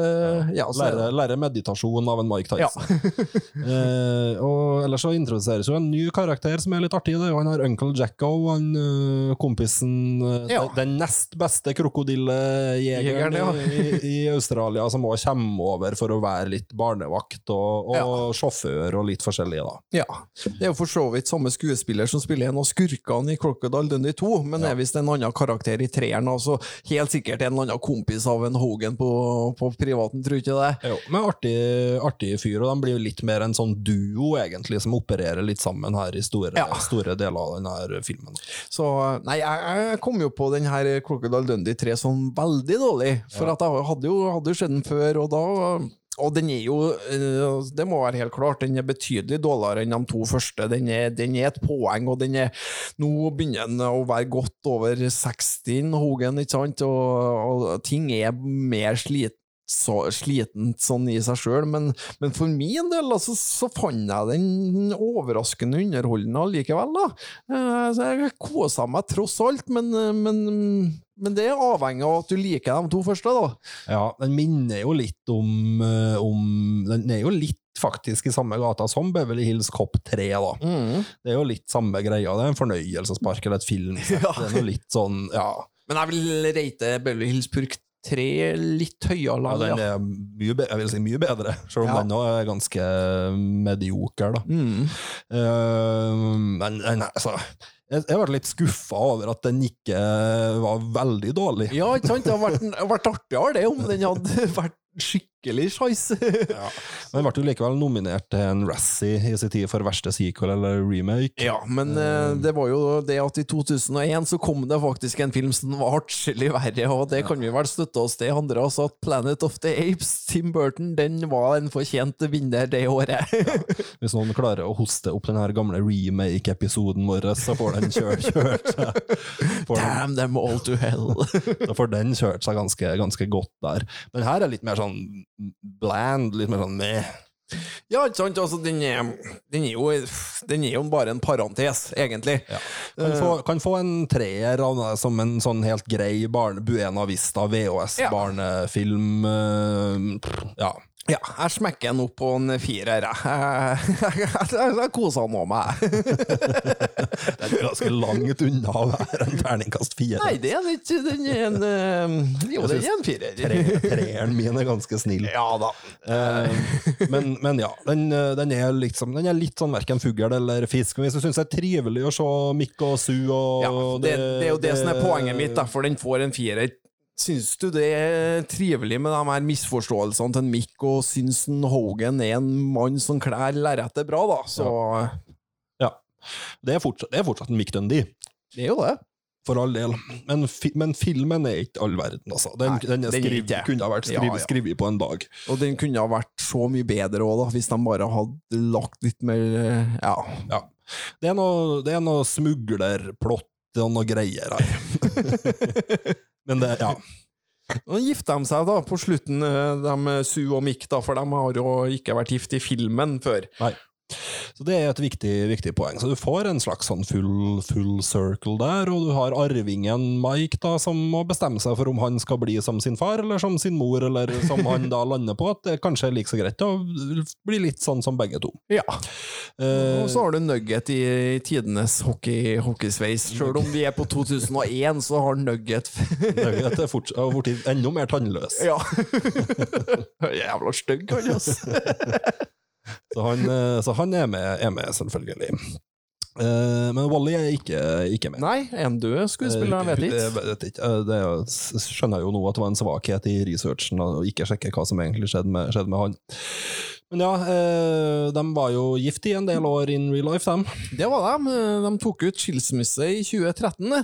ja. ja, lærer, er det- Lære, lære meditasjon av en Mike Tyson. eh, og ellers så introduseres jo en ny karakter som er litt artig. Det er jo han har Uncle Jacko, han eh, kompisen eh, Ja. Den nest beste krokodillejegeren ja. i, i Australia, som òg kommer over for å være litt barnevakt og, og Ja. sjåfør og litt forskjellig, da. Ja. Det er jo for så vidt samme skuespiller som spiller en av skurkene i Crocodile Dundee 2, men ja. er visst en annen karakter i treeren. Altså helt sikkert en eller annen kompis av en Hogan på, på privaten, tror ikke det? Jo, men artig, artig fyr, og de blir jo litt mer en sånn duo, egentlig, som opererer litt sammen her i store, Ja. store deler av denne filmen. Så Nei, jeg, jeg kom jo på den her Crocodile Dundee 3 sånn veldig dårlig, for at jeg hadde jo, hadde jo sett den før, og da og den er jo, eh, det må være helt klart, den er betydelig dårligere enn de to første. Den er, den er et poeng, og den er Nå begynner den å være godt over 60, Hogan, ikke sant, og, og ting er mer slit, så, slitent sånn i seg sjøl, men, men for min del altså, så fant jeg den overraskende underholdende allikevel. da. Eh, Så jeg kosa meg tross alt, men, men, men det er avhengig av at du liker de to første, da. Ja, den minner jo litt om, eh, om Den er jo litt faktisk i samme gata som Beverly Hills Cop 3, da. Det er jo litt samme greia. Det er en fornøyelsespark eller et film. Ja. Det er noe litt sånn, ja. Men jeg vil rate Beverly Hills Purk 3 litt høyere. ja den er mye, jeg vil si mye bedre, selv om Ja. den også er ganske medioker, da. Mm. Uh, men er- altså jeg jeg ble litt skuffa over at den ikke var veldig dårlig. Ja, ikke sant? Det hadde vært, vært artigere det om den hadde vært skikkelig skeis. Men den ble jo likevel nominert til en Razzie i sin tid for verste sequel eller remake. Ja, men eh, det var jo det at i 2001 så kom det faktisk en film som var atskillig verre, og det kan vi vel støtte oss til andre også, at Planet of the Apes, Tim Burton, den var en fortjent vinner det året. Hvis noen klarer å hoste opp den her gamle remake-episoden vår, så får den kjørt, kjørt seg. Damn them all to hell. så får den kjørt seg ganske, ganske godt der. Men her er litt mer sånn bland, litt mer sånn meh. Ja, ikke sant? Altså, den er, den er, jo, den er jo bare en parentes, egentlig. Kan få, kan få en treer av det som en sånn helt grei barne, Buena Vista VHS-barnefilm. Ja. ja. Ja, jeg smekker den opp på en firer, jeg. Jeg, jeg, jeg kosa nå meg. Det er ganske langt unna å være en terningkast fire. Nei, det er den ikke. Den er en eh, Jo, den er en firer. Tre- Treeren min er ganske snill. Ja da. Eh, men, men ja, den, eh, den, er liksom, den er litt sånn verken fugl eller fisk. Men hvis du syns det er trivelig å se Mikk og Su og Ja, det, det er jo det som er poenget mitt, for den får en firer. Syns du det er trivelig med de her misforståelsene til Mick, og syns Hogan er en mann som kler lerretet bra, da, så Ja. Det er fortsatt, det er fortsatt en Mick Dundee, Det er jo det. for all del. Men, fi, men filmen er ikke all verden, altså. Den, Nei, den er den kunne ha vært Ja, ja. på en dag. Og den kunne ha vært så mye bedre òg, hvis de bare hadde lagt litt mer Ja. Ja. Det er noe, det er noe smuglerplott og noe greier her. men det, ja. Nå gifta de seg da på slutten, eh, de Sue og Mick, da, for de har jo ikke vært gift i filmen før. Nei. Så det er et viktig, viktig poeng. Så du får en slags sånn full, full circle der, og du har arvingen Mike da, som må bestemme seg for om han skal bli som sin far, eller som sin mor, eller som han da lander på, at det kanskje er like så greit å bli litt sånn som begge to. Ja. Eh, Og så har du Nugget i, tidenes hockey, hockeysveis. Sjøl om vi er på 2001, så har Nugget Nugget er fort, har blitt enda mer tannløs. Ja. Jævla stygg, han, altså. Så han, eh, så han er, med, er med, selvfølgelig. Eh, men Wally er ikke, ikke med. Nei, en død skuespiller, jeg vet Eh, ikke. Det, vet ikke. Det er, s- skjønner jeg jo nå at det var en svakhet i researchen å ikke sjekke hva som egentlig skjedde med, skjedde med han. Men ja, eh, de var jo gift i en del år in real life, dem. Det var de. De tok ut skilsmisse i 2013,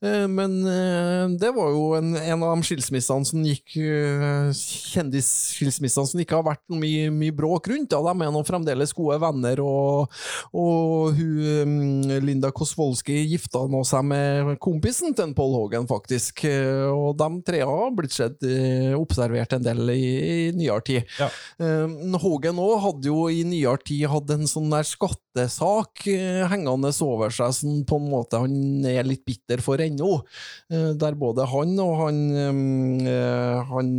eh, men eh, det var jo en, en av de skilsmissene som gikk eh, Kjendisskilsmissene som ikke har vært mye, mye bråk rundt. Da. De er nå fremdeles gode venner, og, og hun, mm, Linda Kosvolski gifta nå seg med kompisen til Paul Hogan, faktisk. Eh, Og de tre har blitt sett, eh, observert en del i, i nyere tid. Ja. Eh, Hogan Hogan òg hadde jo i nyere tid hatt en sånn der skattesak eh, hengende over seg, som på en måte han er litt bitter for ennå. Eh, der både han og han eh, Han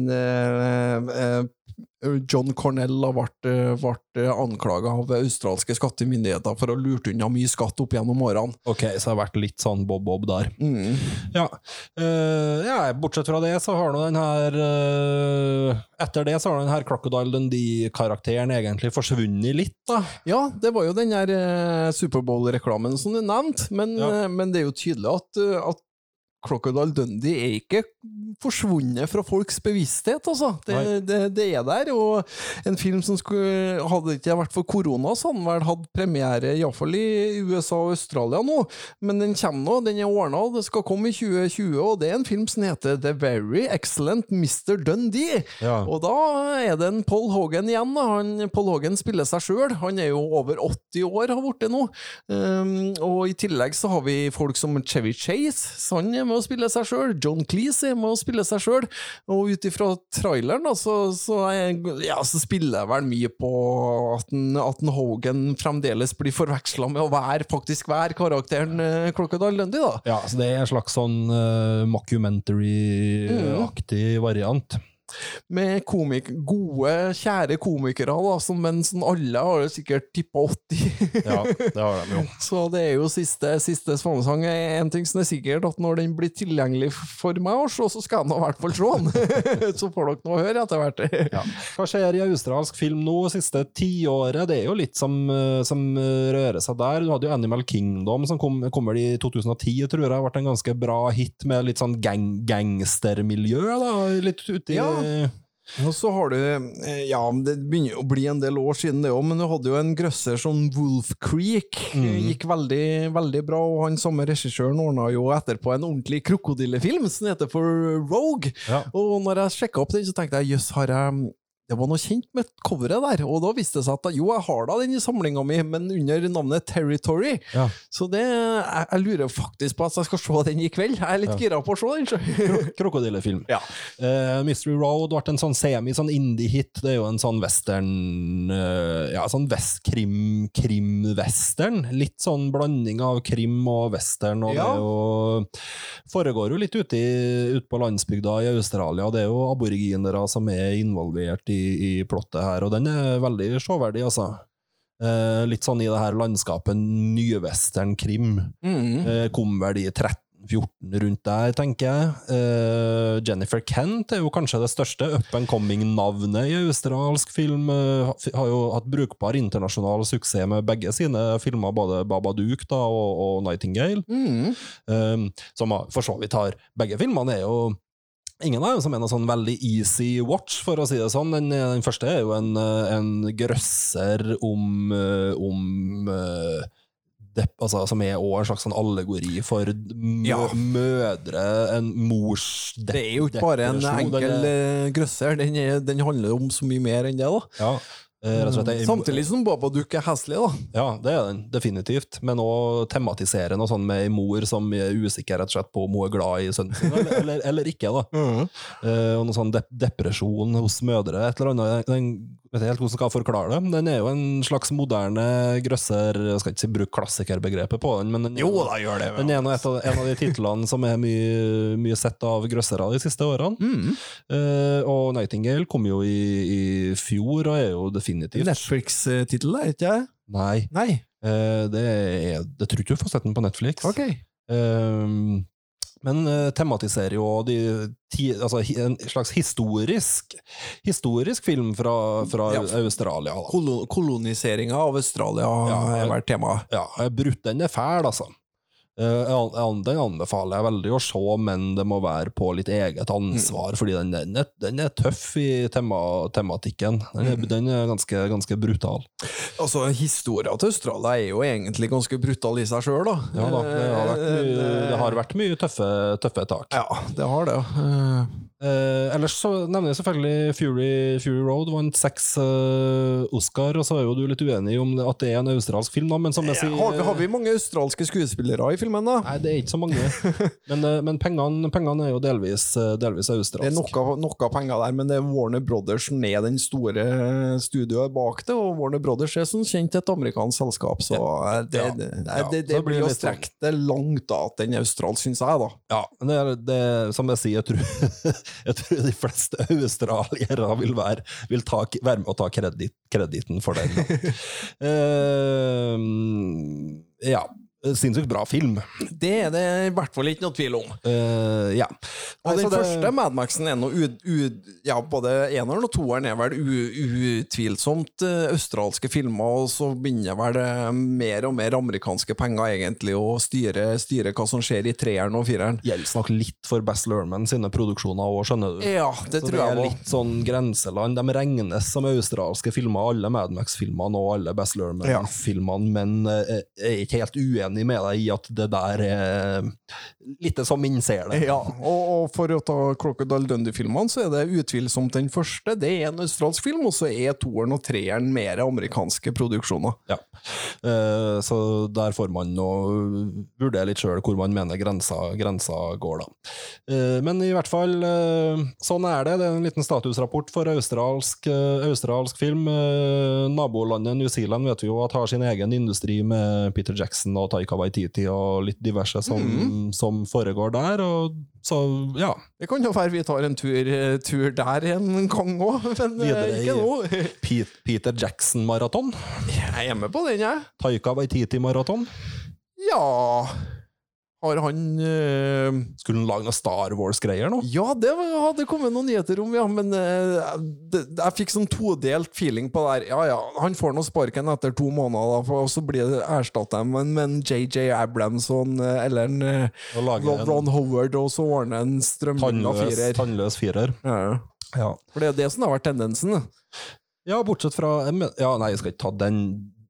John Cornell har vært, eh, vært anklaga av australske skattemyndigheter for å ha lurt unna mye skatt opp gjennom årene. Ok, så det har vært litt sånn bob-bob der. Mm. Ja. Uh, ja, bortsett fra det, så har nå den her uh, Etter det så har den her Crocodile Dundee-karakteren egentlig forsvunnet litt, da. Ja, det var jo den her uh, Superbowl-reklamen som du nevnte, men, Ja. eh, men det er jo tydelig at, eh, at Crocodile Dundee er ikke forsvunnet fra folks bevissthet, altså. Det, det, det er der, og en film som skulle Hadde det ikke vært for korona, så hadde den vel hatt premiere iallfall i USA og Australia nå, men den kommer nå, den er ordna, det skal komme i 2020, og det er en film som heter The Very Excellent Mr. Dundee. Ja. Og da er det en Paul Hogan igjen. Da. Han, Paul Hogan spiller seg sjøl. Han er jo over 80 år, har blitt nå. Um, og i tillegg så har vi folk som Chevy Chase. Så han er med å spille seg sjøl. John Cleese er med å spille seg sjøl. Og ut ifra traileren, så, så, er, ja, så spiller jeg vel mye på at, en, at en Hogan fremdeles blir forveksla med å være faktisk være karakteren uh, Crocodile Lundy, da. Ja, så det er en slags sånn uh, mockumentary-aktig variant. Med komik gode, kjære komikere, da, som, men som alle har jo sikkert tippa 80. Ja, det har de jo. Så det er jo siste, siste svanesang. En ting som er sikkert, at når den blir tilgjengelig for meg å se, så skal jeg nå i hvert fall se den. så får dere nå høre etter hvert. Ja. Hva skjer i australsk film nå siste tiåret? Det er jo litt som, eh, som eh, rører seg der. Du hadde jo Animal Kingdom, som kom, kommer i 2010, tror jeg. Ble en ganske bra hit med litt sånn gang, gangstermiljø, da. Litt uti Ja. Og så har du eh, Ja, det begynner å bli en del år siden det òg, men du hadde jo en grøsser som Wolf Creek. Mm. Gikk veldig, veldig bra, og han samme regissøren ordna jo etterpå en ordentlig krokodillefilm som heter for Rogue. Ja. Og når jeg sjekka opp den, så tenkte jeg jøss, har jeg det var noe kjent med coveret der, og da viste det seg at jo, jeg har da den i samlinga mi, men under navnet Territory. Ja. Så det, jeg, jeg lurer faktisk på at jeg skal se den i kveld. Jeg er litt gira på å se den. så. Krokodillefilm. Ja. Uh, Mystery Road ble en sånn semi, sånn indie-hit. Det er jo en sånn western uh, Ja, sånn vest, krim, krim-western. Litt sånn blanding av krim og western. Og Ja. det jo foregår jo litt ute, i, ute på landsbygda i Australia. Det er jo aboriginere som er involvert i, i plottet her, og den er veldig sjåverdig, altså. Eh, litt sånn i det her landskapet nyvestern-krim. Mm. Eh, kom vel i 13-14 rundt der, tenker jeg. Eh, Jennifer Kent er jo kanskje det største up and coming-navnet i australsk film. Eh, har jo hatt brukbar internasjonal suksess med begge sine filmer, både Babadook da, og, og Nightingale. Mm. Eh, som for så vidt har Begge filmene er jo Ingen av dem som er noe sånn veldig easy watch, for å si det sånn. Den, den første er jo en, eh, en grøsser om, eh, om eh, altså, Som er òg en slags sånn allegori for Ja. mødre, en mors Det er jo ikke bare en enkel grøsser, den, er, den handler om så mye mer enn det. da. Ja, eh, en- Samtidig som Babadook er heslig, da. Ja, det er den, definitivt. Men å tematisere noe sånn med ei mor som er usikker rett og slett på om hun er glad i sønnen sin, eller, eller, eller ikke. da. Eh, og noe sånn dep depresjon hos mødre, et eller annet. Den, vet ikke helt hvordan jeg skal forklare det. Den er jo en slags moderne grøsser Jeg skal ikke si bruk klassikerbegrepet på den, men den, Jo da, gjør det. den er nå en av de titlene som er mye, mye sett av grøssere de siste årene. Mm. Uh, og Nightingale kom jo i, i fjor, og er jo definitivt Netflix-tittel, er ikke det? Nei. Nei. Uh, det, er, det tror ikke du får sett den på Netflix. Ok. Ehm, men uh, tematiserer jo de ti, altså, hi- en slags historisk historisk film fra, fra Ja. Australia. Da. Kolo koloniseringa av Australia Ja, har vært tema. Ja, brutt den er fæl, altså. Eh, den anbefaler jeg veldig å se, men det må være på litt eget ansvar, fordi den, den, er, den er tøff i tema, tematikken. Den er, den er ganske, ganske brutal. Altså, Historia til Australia er jo egentlig ganske brutal i seg sjøl, da. Ja da, det har vært mye, det har vært mye tøffe, tøffe tak. Ja, det har det. Eh, Eh, ellers så nevner jeg selvfølgelig Fury, Fury Road vant seks eh, Oscar, og så er jo du litt uenig om at det er en australsk film, da, men som jeg sier har, vi, har vi mange australske skuespillere i filmen, da? Nei, det er ikke så mange. Men, eh, men pengene, pengene er jo delvis, delvis delvis Det er noe, noe penger der, men det er Warner Brothers som er den store studioet bak det, og Warner Brothers er som kjent et amerikansk selskap, så ja. det, det, det, det det blir å sånn- strekke det langt da, at den er australsk, syns jeg, da. Ja, det er, det, som jeg sier, jeg tror, jeg tror de fleste australiere vil, være, vil ta, være med å ta kredit, krediten for den. Eh, ja, sinnssykt bra film. Det er det i hvert fall ikke noe tvil om. Uh, ja. Og Nei, den det- første Mad Maxen er u, Ja, både eneren og toeren er vel utvilsomt eh, australske filmer, og så begynner vel mer og mer amerikanske penger egentlig å styre, styre hva som skjer i treeren og fireren. gjelder nok litt for Bess Lerman sine produksjoner òg, skjønner du. Ja, det Så tror det er litt sånn grenseland. De regnes som australske filmer, alle Mad Max-filmene og alle Bess Lerman-filmene, men eh, jeg er ikke helt uenig med deg i at det der er litt som min ser det. Ja, og, og for å ta Crocodile Dundee-filmene, så er det utvilsomt den første. Det er en australsk film, og så er toeren og treeren mer amerikanske produksjoner. Ja. Eh, så der får man nå vurdere litt sjøl hvor man mener grensa, grensa går, da. Eh, men i hvert fall, eh, sånn er det. Det er en liten statusrapport for australsk, eh, australsk film. Eh, nabolandet New Zealand vet vi jo at har sin egen industri med Peter Jackson og Taika Waititi og litt diverse som, som foregår der. Og så, ja. Det kan jo være vi tar en tur, eh, tur der en gang òg, men eh, Videre ikke nå. Peter Jackson-maraton. Jeg er med på den, jeg. Taika Waititi-maraton. Ja Har han eh, Skulle han lage noe Star Wars-greier nå? Ja, det hadde kommet noen nyheter om, ja, men eh, det, jeg fikk sånn todelt feeling på det her. Ja ja, han får nå sparken etter to måneder, da, og så blir det erstatta med en- JJ Abramson eh, eller en Ron, en Ron Howard, og så ordner en strømlinga firer. tannløs firer. Ja, Ja. for det er det som har vært tendensen. ja, bortsett fra Ja, nei, jeg skal ikke ta den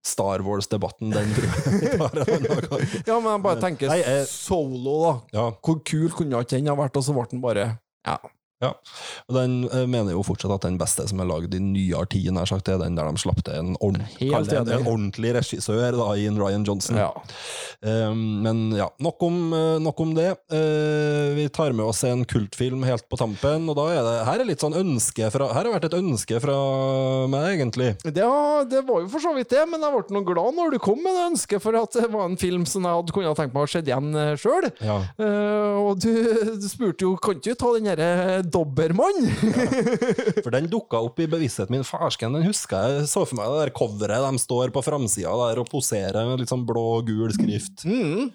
Star Wars-debatten. Den tror jeg vi tar en annen gang. Ja, men jeg bare tenker Nei, jeg- solo, da. Ja, Hvor kul kunne ikke den ha vært, og så ble den bare Ja. Ja. Og den mener jo fortsatt at den beste som er lagd i nyere tid, nær sagt, er den der de slapp til en, ordent, en, en ordentlig regissør da, i Ryan Johnson. ja. Um, men ja, nok om, eh, nok om det. Uh, vi tar med oss en kultfilm helt på tampen, og da er det Her er litt sånn ønske fra Her har vært et ønske fra meg, egentlig. Ja, det var jo for så vidt det, men jeg ble noen glad når du kom med det ønsket, for at det var en film som jeg hadde kunnet tenkt meg å se igjen sjøl. Ja. og du, du spurte jo kan du ta den derre Dobbermann? For den dukka opp i bevisstheten min. Farsken, den husker jeg. Så for meg det der coveret de står på framsida der og poserer med litt sånn blå-gul skrift. Mm.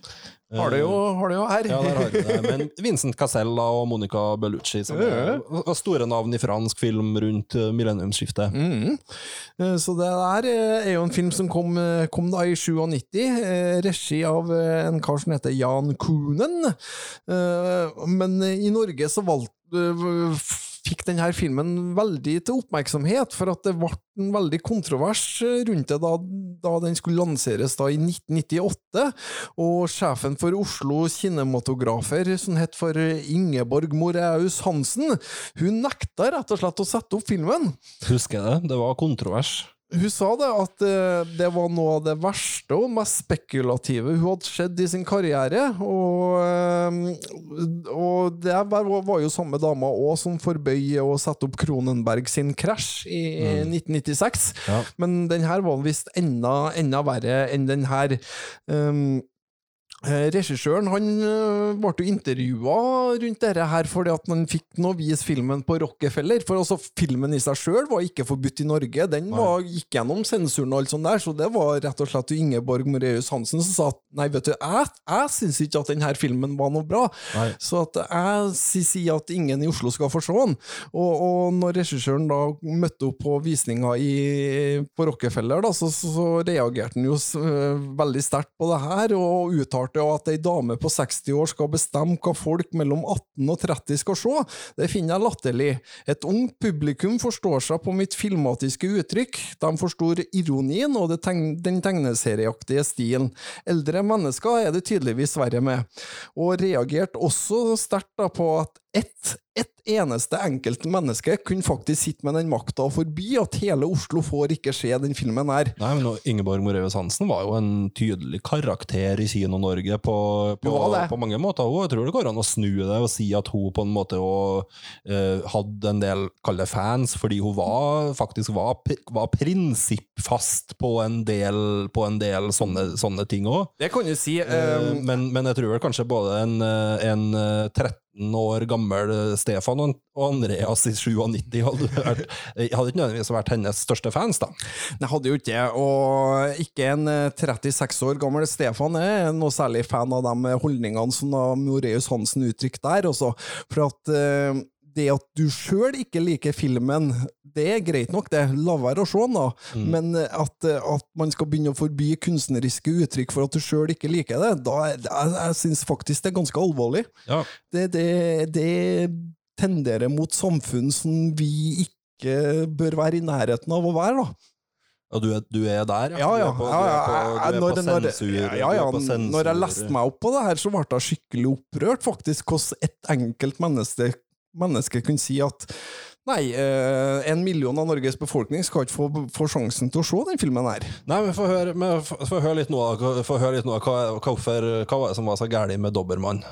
Har det jo, har det jo her. Ja, der har det. Men Vincent Casella og Monica Bellucci, som er var store navn i fransk film rundt eh, millenniumsskiftet. Mm. Eh, Så det der eh, er jo en film som kom, eh, kom da i 97, eh, regi av eh, en kar som heter Jan Kuhnen. Eh, Men i Norge så valgte eh, Fikk denne filmen veldig til oppmerksomhet, for at det ble en veldig kontrovers rundt det da, da den skulle lanseres da i 1998. Og sjefen for Oslo kinematografer, som het for Ingeborg Moreus Hansen, hun nekta rett og slett å sette opp filmen. Husker jeg det? Det var kontrovers. Hun sa det at eh, det var noe av det verste og mest spekulative hun hadde sett i sin karriere. Og, eh, og det var, jo samme dama òg som forbøy å sette opp Kronenberg sin krasj i 1996. Ja. Men den her var visst enda, enda verre enn den her. Um, Regissøren han eh, ble jo intervjua rundt dette her fordi at han fikk nå vise filmen på Rockefeller. For altså, filmen i seg sjøl var ikke forbudt i Norge. Den var, gikk gjennom sensuren og alt sånt der, så det var rett og slett Ingeborg Moreus Hansen som sa at nei, vet du, jeg, jeg syns ikke at denne filmen var noe bra. Nei. Så at jeg si- sier at ingen i Oslo skal få se den. Og, og når regissøren da møtte opp på visninga i, på Rockefeller, da, så, så, reagerte han jo øh, veldig sterkt på det her, og uttalte at ei dame på 60 år skal bestemme hva folk mellom 18 og 30 skal se. Det finner jeg latterlig. Et ungt publikum forstår seg på mitt filmatiske uttrykk. De forstår ironien og det tegn den tegneserieaktige stilen. Eldre mennesker er det tydeligvis verre med. Og reagerte også sterkt på at ett et eneste enkelt menneske kunne faktisk sitte med den makta og forby at hele Oslo får ikke se den filmen her. Nei, men Ingeborg Moreus Hansen var jo en tydelig karakter i Kino-Norge på, på, på mange måter. Hun, jeg tror det går an å snu det og si at hun på en måte også, uh, hadde en del kalde fans, fordi hun var, faktisk var, var prinsippfast på en del, på en del sånne, sånne ting òg. Det kan du si. Uh, eh, men, men jeg tror vel kanskje både en, eh, en eh, 13 år gammel eh, Stefan og Andreas i 97 hadde, vært, eh, hadde ikke nødvendigvis vært hennes største fans, da. Nei, hadde jo ikke det, og ikke en eh, 36 år gammel Stefan er noe særlig fan av de holdningene som Moreus Hansen uttrykte der, også. For at eh, det at du sjøl ikke liker filmen, det er greit nok, det. La være å se den, da. Men eh, at, eh, at man skal begynne å forby kunstneriske uttrykk for at du sjøl ikke liker det, da jeg, jeg syns faktisk det er ganske alvorlig. Ja. Det, det, det tenderer mot samfunn som vi ikke bør være i nærheten av å være, da. Ja, du er, du er der, Ja, ja. Ja. Når jeg leste meg opp på det her, så ble jeg skikkelig opprørt, faktisk, hvordan et enkelt menneske, menneske kunne si at Nei, eh, en million av Norges befolkning skal ikke få, få sjansen til å se den filmen her. Nei, men få høre, høre litt nå. Få litt nå hva var det som var så galt med Dobbermann?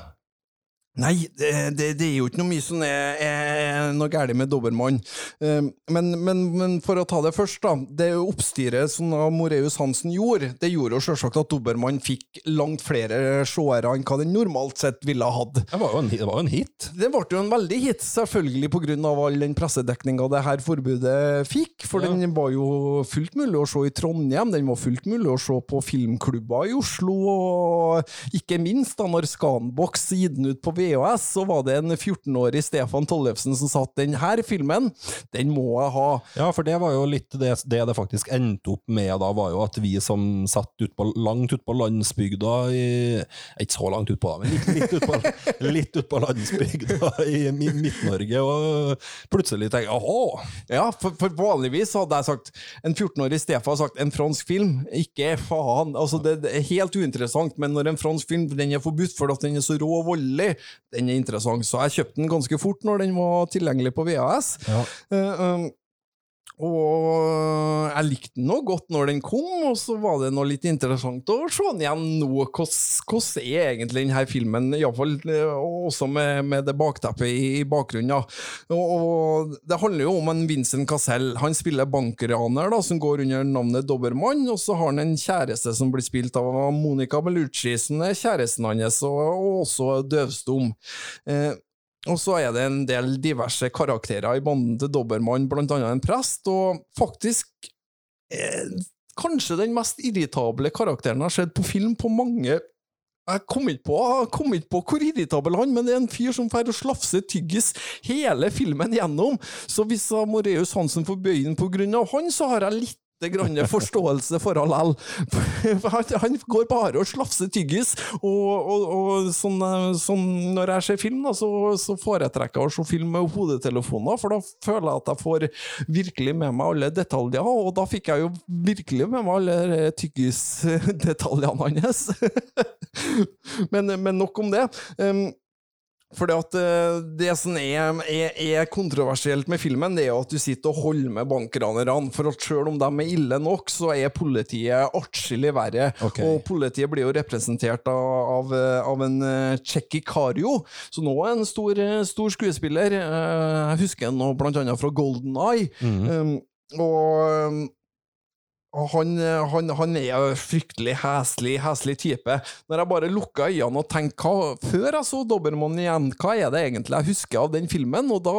Nei, det, det, det er jo ikke noe mye som er, er noe galt med Dobermann. Eh, Men, men, men for å ta det først, da. Det oppstyret som Moreus Hansen gjorde, det gjorde jo selvsagt at Dobermann fikk langt flere seere enn hva den normalt sett ville ha hatt. Det var jo en, det var en hit. Det ble jo en veldig hit, selvfølgelig pga. all den pressedekninga det her forbudet fikk. For Ja. den var jo fullt mulig å se i Trondheim, den var fullt mulig å se på filmklubber i Oslo, og ikke minst da når Scanbox gikk den ut på VHS, så var det en 14-årig Stefan Tollefsen som sa at den her filmen, den må jeg ha. Ja, for det var jo litt det det, det faktisk endte opp med da, var jo at vi som satt ut på, langt ute på landsbygda i Ikke så langt utpå, men litt, litt utpå litt ut på landsbygda i Midt-Norge, og plutselig tenkte jeg åhå! Ja, for, for vanligvis hadde jeg sagt En 14-årig Stefan har sagt en fransk film. Ikke faen. Altså, det, det er helt uinteressant, men når en fransk film den er forbudt fordi den er så rå og voldelig, den er interessant. Så jeg kjøpte den ganske fort når den var tilgjengelig på VHS. Ja. Uh, um, og jeg likte den nå godt når den kom, og så var det noe litt interessant å se den igjen nå. Hvordan er egentlig denne filmen, iallfall også med, med det bakteppet i, bakgrunnen. Ja. Og, Det handler jo om en Vincent Cassell. Han spiller bankraner da, som går under navnet Dobbermann, og så har han en kjæreste som blir spilt av Monica Bellucci, som er kjæresten hans, og også døvstum. Eh, og så er det en del diverse karakterer i banden til Dobbermann, blant annet en prest, og faktisk eh, kanskje den mest irritable karakteren jeg har sett på film på mange jeg kom ikke på, kom ikke på hvor irritabel han men det er en fyr som får slafse tyggis hele filmen gjennom. Så hvis Moreus Hansen får bøyen på grunn av han, så har jeg litt grann forståelse for lell. Han, han går bare og slafser tyggis, og, og, og sånn, eh, sånn når jeg ser film, da, så, så foretrekker jeg å se film med hodetelefoner, for da føler jeg at jeg får virkelig med meg alle detaljer, og da fikk jeg jo virkelig med meg alle tyggisdetaljene hans. men, men nok om det. At eh, Det som er, er, er kontroversielt med filmen, det er at du sitter og holder med bankranerne. For at selv om de er ille nok, så er politiet atskillig verre. Okay. Og politiet blir jo representert av, av, en uh, Checky Cario, som nå er en stor, eh, stor skuespiller. Eh, jeg husker han blant annet fra Golden Eye. Mm og um, og han, han, han er jo fryktelig heslig, heslig type. Når jeg bare lukka øynene og tenkte Før jeg så Dobbermann igjen, hva er det egentlig jeg husker av den filmen? Og da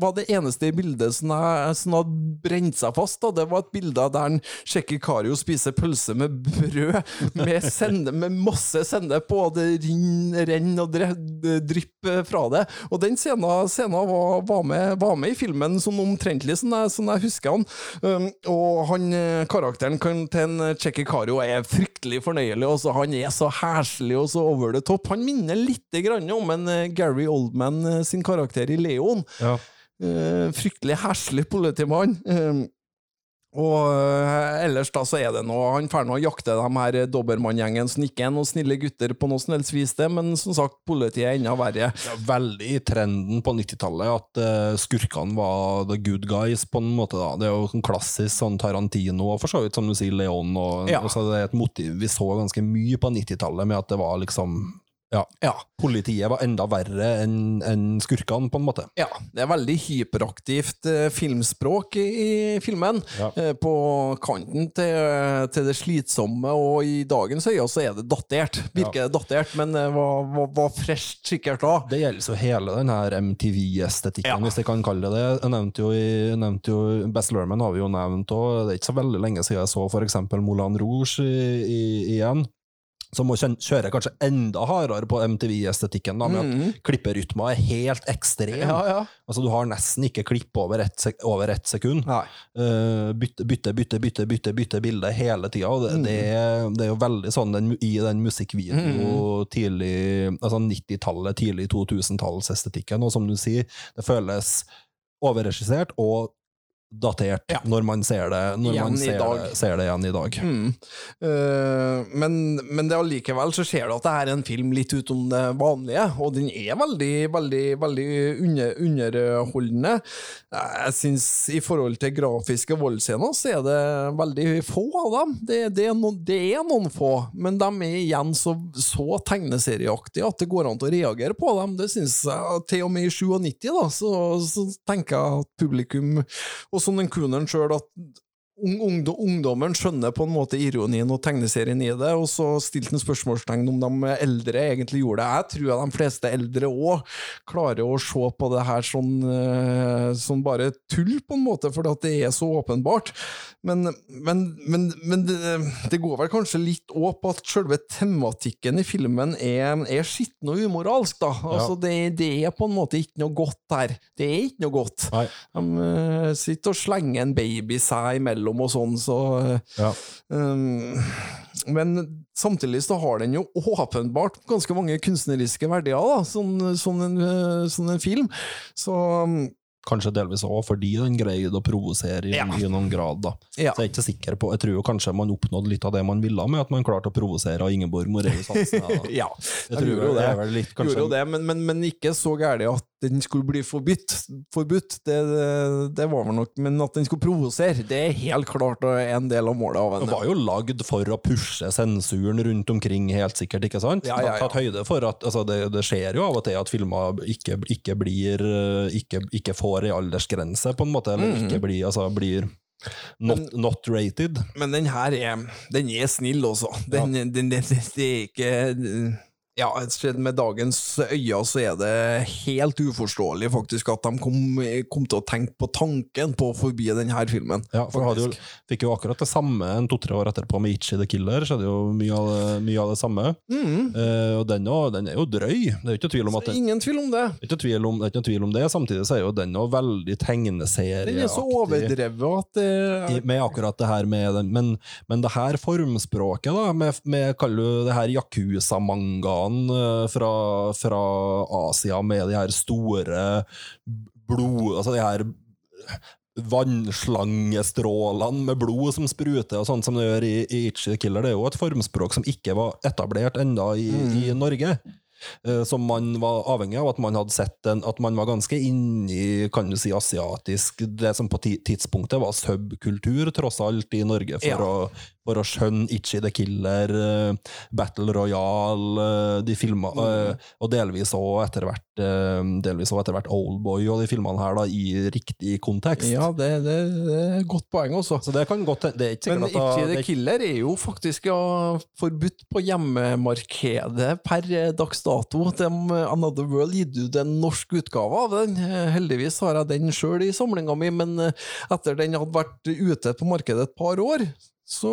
var det eneste bildet som, jeg, som hadde brent seg fast, da, det var et bilde der en sjekker Kario spiser pølse med brød, med, sende, med masse sennep på, og det renner renn og drypper fra det. Og den scenen, scenen var, var, med, var med i filmen sånn omtrentlig som jeg, sånn jeg husker han. Um, og han, eh, karakteren kan, til en Checky Karo er fryktelig fornøyelig. Også. Han er så heslig og så over the top. Han minner litt grann om en eh, Gary Oldman eh, sin karakter i Leon. Ja. Uh, fryktelig heslig politimann. Um, Og eh, ellers da så er det noe Han drar og jakter de her Dobermann-gjengen som ikke er noen snille gutter på noe som helst vis, det, men som sagt, politiet er enda verre. Ja, veldig i trenden på 90-tallet at uh, skurkene var the good guys, på en måte. da. Det er jo sånn klassisk sånn Tarantino, og for så vidt som du sier, Leon. Og, Ja. altså, det er et motiv vi så ganske mye på 90-tallet, med at det var liksom ja, Ja. Politiet var enda verre enn en skurkene, på en måte. Ja, det er veldig hyperaktivt eh, filmspråk i, i filmen. Ja. Eh, på kanten til, til det slitsomme, og i dagens øyne så er det datert. Virker det datert, men eh, var, var, var fresht sikkert da. Det gjelder jo hele den her MTV-estetikken, hvis jeg kan kalle det det. Jeg nevnte jo, i, jeg nevnte jo Best Lerman har vi jo nevnt, og det er ikke så veldig lenge siden jeg så eksempel Moulin Rouge i, i, igjen. Som må kjø- kjøre kanskje enda hardere på MTV-estetikken, med at klipperytma er helt ekstrem. Ja, ja. Altså, du har nesten ikke klipp over ett, sek ett sekund. Eh, bytte, bytte, bytte, bytte, bytte, bytte bilde hele tida. Det, Mm. det, det er jo veldig sånn den, i den musikkvideoen Mm. tidlig Altså 90-tallet, tidlig 2000-tallsestetikken, og som du sier, det føles overregissert og datert Ja. når man ser det, man ser det, ser det igjen i dag. Mm. Uh, men, men det allikevel så ser du at det er en film litt utom det vanlige, og den er veldig, veldig, veldig under, underholdende. Jeg syns i forhold til grafiske voldsscener, så er det veldig få av dem. Det, det, er, noen, det er noen få, men de er igjen så, så tegneserieaktige at det går an å reagere på dem. Det syns jeg til og med i 97, da, så, så tenker jeg at publikum, og som den kuneren sjøl, at ungdommen skjønner på en måte ironien og tegneserien i det, og så stilte han spørsmålstegn om de eldre egentlig gjorde det. Jeg tror at de fleste eldre òg klarer å se på det her sånn, eh, sånn bare tull, på en måte, fordi at det er så åpenbart. Men, men, men, men det, det går vel kanskje litt òg på at selve tematikken i filmen er, er skitten og umoralsk, da. Altså, det, det er på en måte ikke noe godt her. Det er ikke noe godt. Nei. De eh, sitter og slenger en baby seg imellom og sånn, så Ja. um, Men samtidig så har den jo åpenbart ganske mange kunstneriske verdier, da, sånn, sånn, en, eh, sånn en film. Så um, Kanskje delvis òg fordi den greide å provosere i, Ja. i noen grad. da. Ja. Så jeg er ikke sikker på, jeg tror jo kanskje man oppnådde litt av det man ville med at man klarte å provosere av Ingeborg Moreus Hansen. ja, Jeg tror jo det det. litt, kanskje, det, men, men, men ikke så gærent at den skulle bli forbudt. forbudt det, det, var vel nok, Men at den skulle provosere, det er helt klart en del av målet av Det Den var jo lagd for å pushe sensuren rundt omkring, helt sikkert, ikke sant? Ja, ja, ja. Tatt høyde for at altså, det, det skjer jo av og til at filmer ikke, ikke blir eh, ikke, ikke får ei aldersgrense, på en måte, eller Mhm. ikke blir, altså, blir not, not rated. Men den her er, den er snill også. Den, den, den, det er ikke Ja, med dagens øyne så er det helt uforståelig faktisk at de kom, kom til å tenke på tanken på å forby denne filmen. Ja, for jo, fikk jo akkurat det samme en to-tre år etterpå med Itchy the Killer, skjedde jo mye av det, mye av det samme. Mm. Eh, og den, også, den er jo drøy, det er ikke tvil om at det, ingen tvil om det. det er ikke tvil om, det ikke tvil om det, samtidig så er jo den også veldig tegneserieaktig. Den er så overdrevet at det er... med akkurat det her med den, men, men det her formspråket, da, med, med kaller du det her Yakuza-mangaen eh, fra, fra Asia, med de her store blod... Altså de her vannslangestrålene med blod som spruter, og sånt som det gjør i, i Itchy Killer, det er jo et formspråk som ikke var etablert enda i, i Norge. Eh, Som man var avhengig av at man hadde sett en, at man var ganske inni kan du si, asiatisk Det som på tidspunktet var subkultur, tross alt, i Norge, for, Ja. å, for å skjønne Itchy the Killer, eh, Battle Royale, eh, de filma, eh, og delvis òg etter hvert delvis også etter hvert Oldboy og de filmene her, da, i riktig kontekst. Ja, det, det, det er et godt poeng også. Så det kan godt Det er ikke Men Itchy the Killer er jo faktisk ja, forbudt på hjemmemarkedet per dags dato. De, eh, Another World gitt ut en norsk utgave av den. Heldigvis har jeg den sjøl i samlinga mi, men etter den hadde vært ute på markedet et par år, så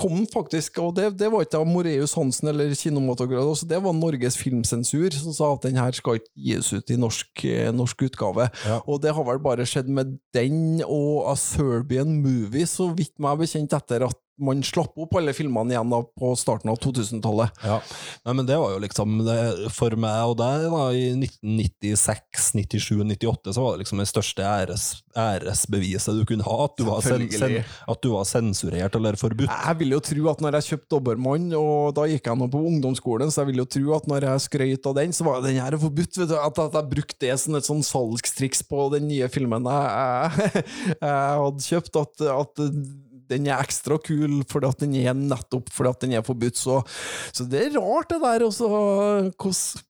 kom den faktisk, og det, det var ikke av Moreus Hansen eller Kinomatograd, det var Norges filmsensur som sa at den her skal ikke gis ut i norsk, eh, norsk utgave. Ja. Og det har vel bare skjedd med den og A Serbian Movie, så vidt meg bekjent, etter at man slapp opp alle filmene igjen da på starten av 2000-tallet. Ja. Nei, men det var jo liksom det, For meg og deg, da, i 1996, 97, 98, så var det liksom det største æres, æresbeviset du kunne ha. At du, var sen, sen, at du var sensurert eller forbudt. Jeg vil jo tro at når jeg kjøpte Dobbermann, og da gikk jeg nå på ungdomsskolen, så jeg vil jo tro at når jeg skrøt av den, så var den her forbudt. Vet du, at, at jeg brukte det som et sånn salgstriks på den nye filmen jeg, jeg, jeg hadde kjøpt, at, at den er ekstra kul fordi at den er nettopp fordi at den er forbudt. Så, så det er rart, det der. Også, hvordan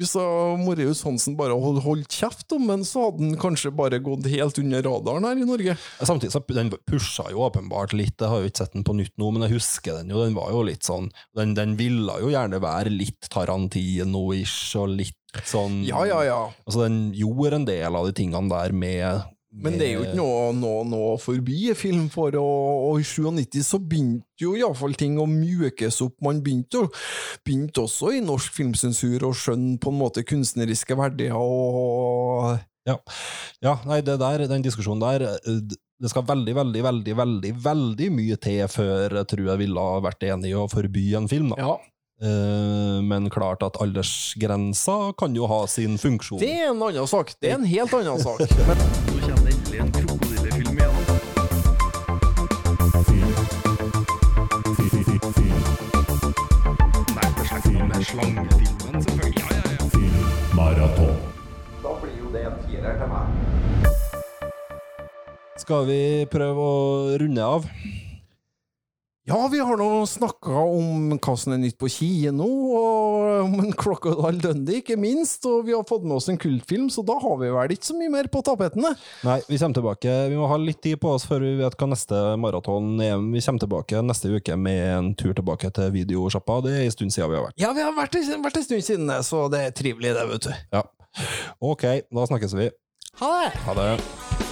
hvis da Moreus Hansen bare hadde holdt kjeft, om den, så hadde han kanskje bare gått helt under radaren her i Norge. Samtidig så den pusha jo åpenbart litt, jeg har jo ikke sett den på nytt nå, men jeg husker den jo, den var jo litt sånn Den, den ville jo gjerne være litt Tarantino-ish og litt sånn Ja, ja, ja. Altså, den gjorde en del av de tingene der med, Men det er jo ikke noe, noe, noe forbi film for, og, og i 97 så begynte jo iallfall ting å mjukes opp. Man begynte, jo, begynte også i norsk filmsensur å skjønne på en måte kunstneriske verdier og Ja, ja nei, det der, den diskusjonen der eh, Det skal veldig, veldig, veldig veldig, veldig mye til før jeg tror jeg ville ha vært enig i å forby en film. da. Ja. Eh, men klart at aldersgrensa kan jo ha sin funksjon. Det er en annen sak. Det er en helt annen sak. Men Det endelig en krokodillefilm igjen. Nei. Nei, på slekt med slangefilmen, selvfølgelig. Ja, ja, da blir jo det en firer til meg. Skal vi prøve å runde av? Ja, vi har nå snakka om hva som er nytt på kino, og om en Crocodile Dundee, ikke minst. Og vi har fått med oss en kultfilm, så da har vi vel ikke så mye mer på tapetene. Nei, vi kommer tilbake. Vi må ha litt tid på oss før vi vet hva neste maraton er. Vi kommer tilbake neste uke med en tur tilbake til videosjappa. Det er en stund siden vi har vært. Ja, vi har vært, vært en stund siden, så det er trivelig, det, vet du. Ja. Ok, da snakkes vi. Ha det! Ha det.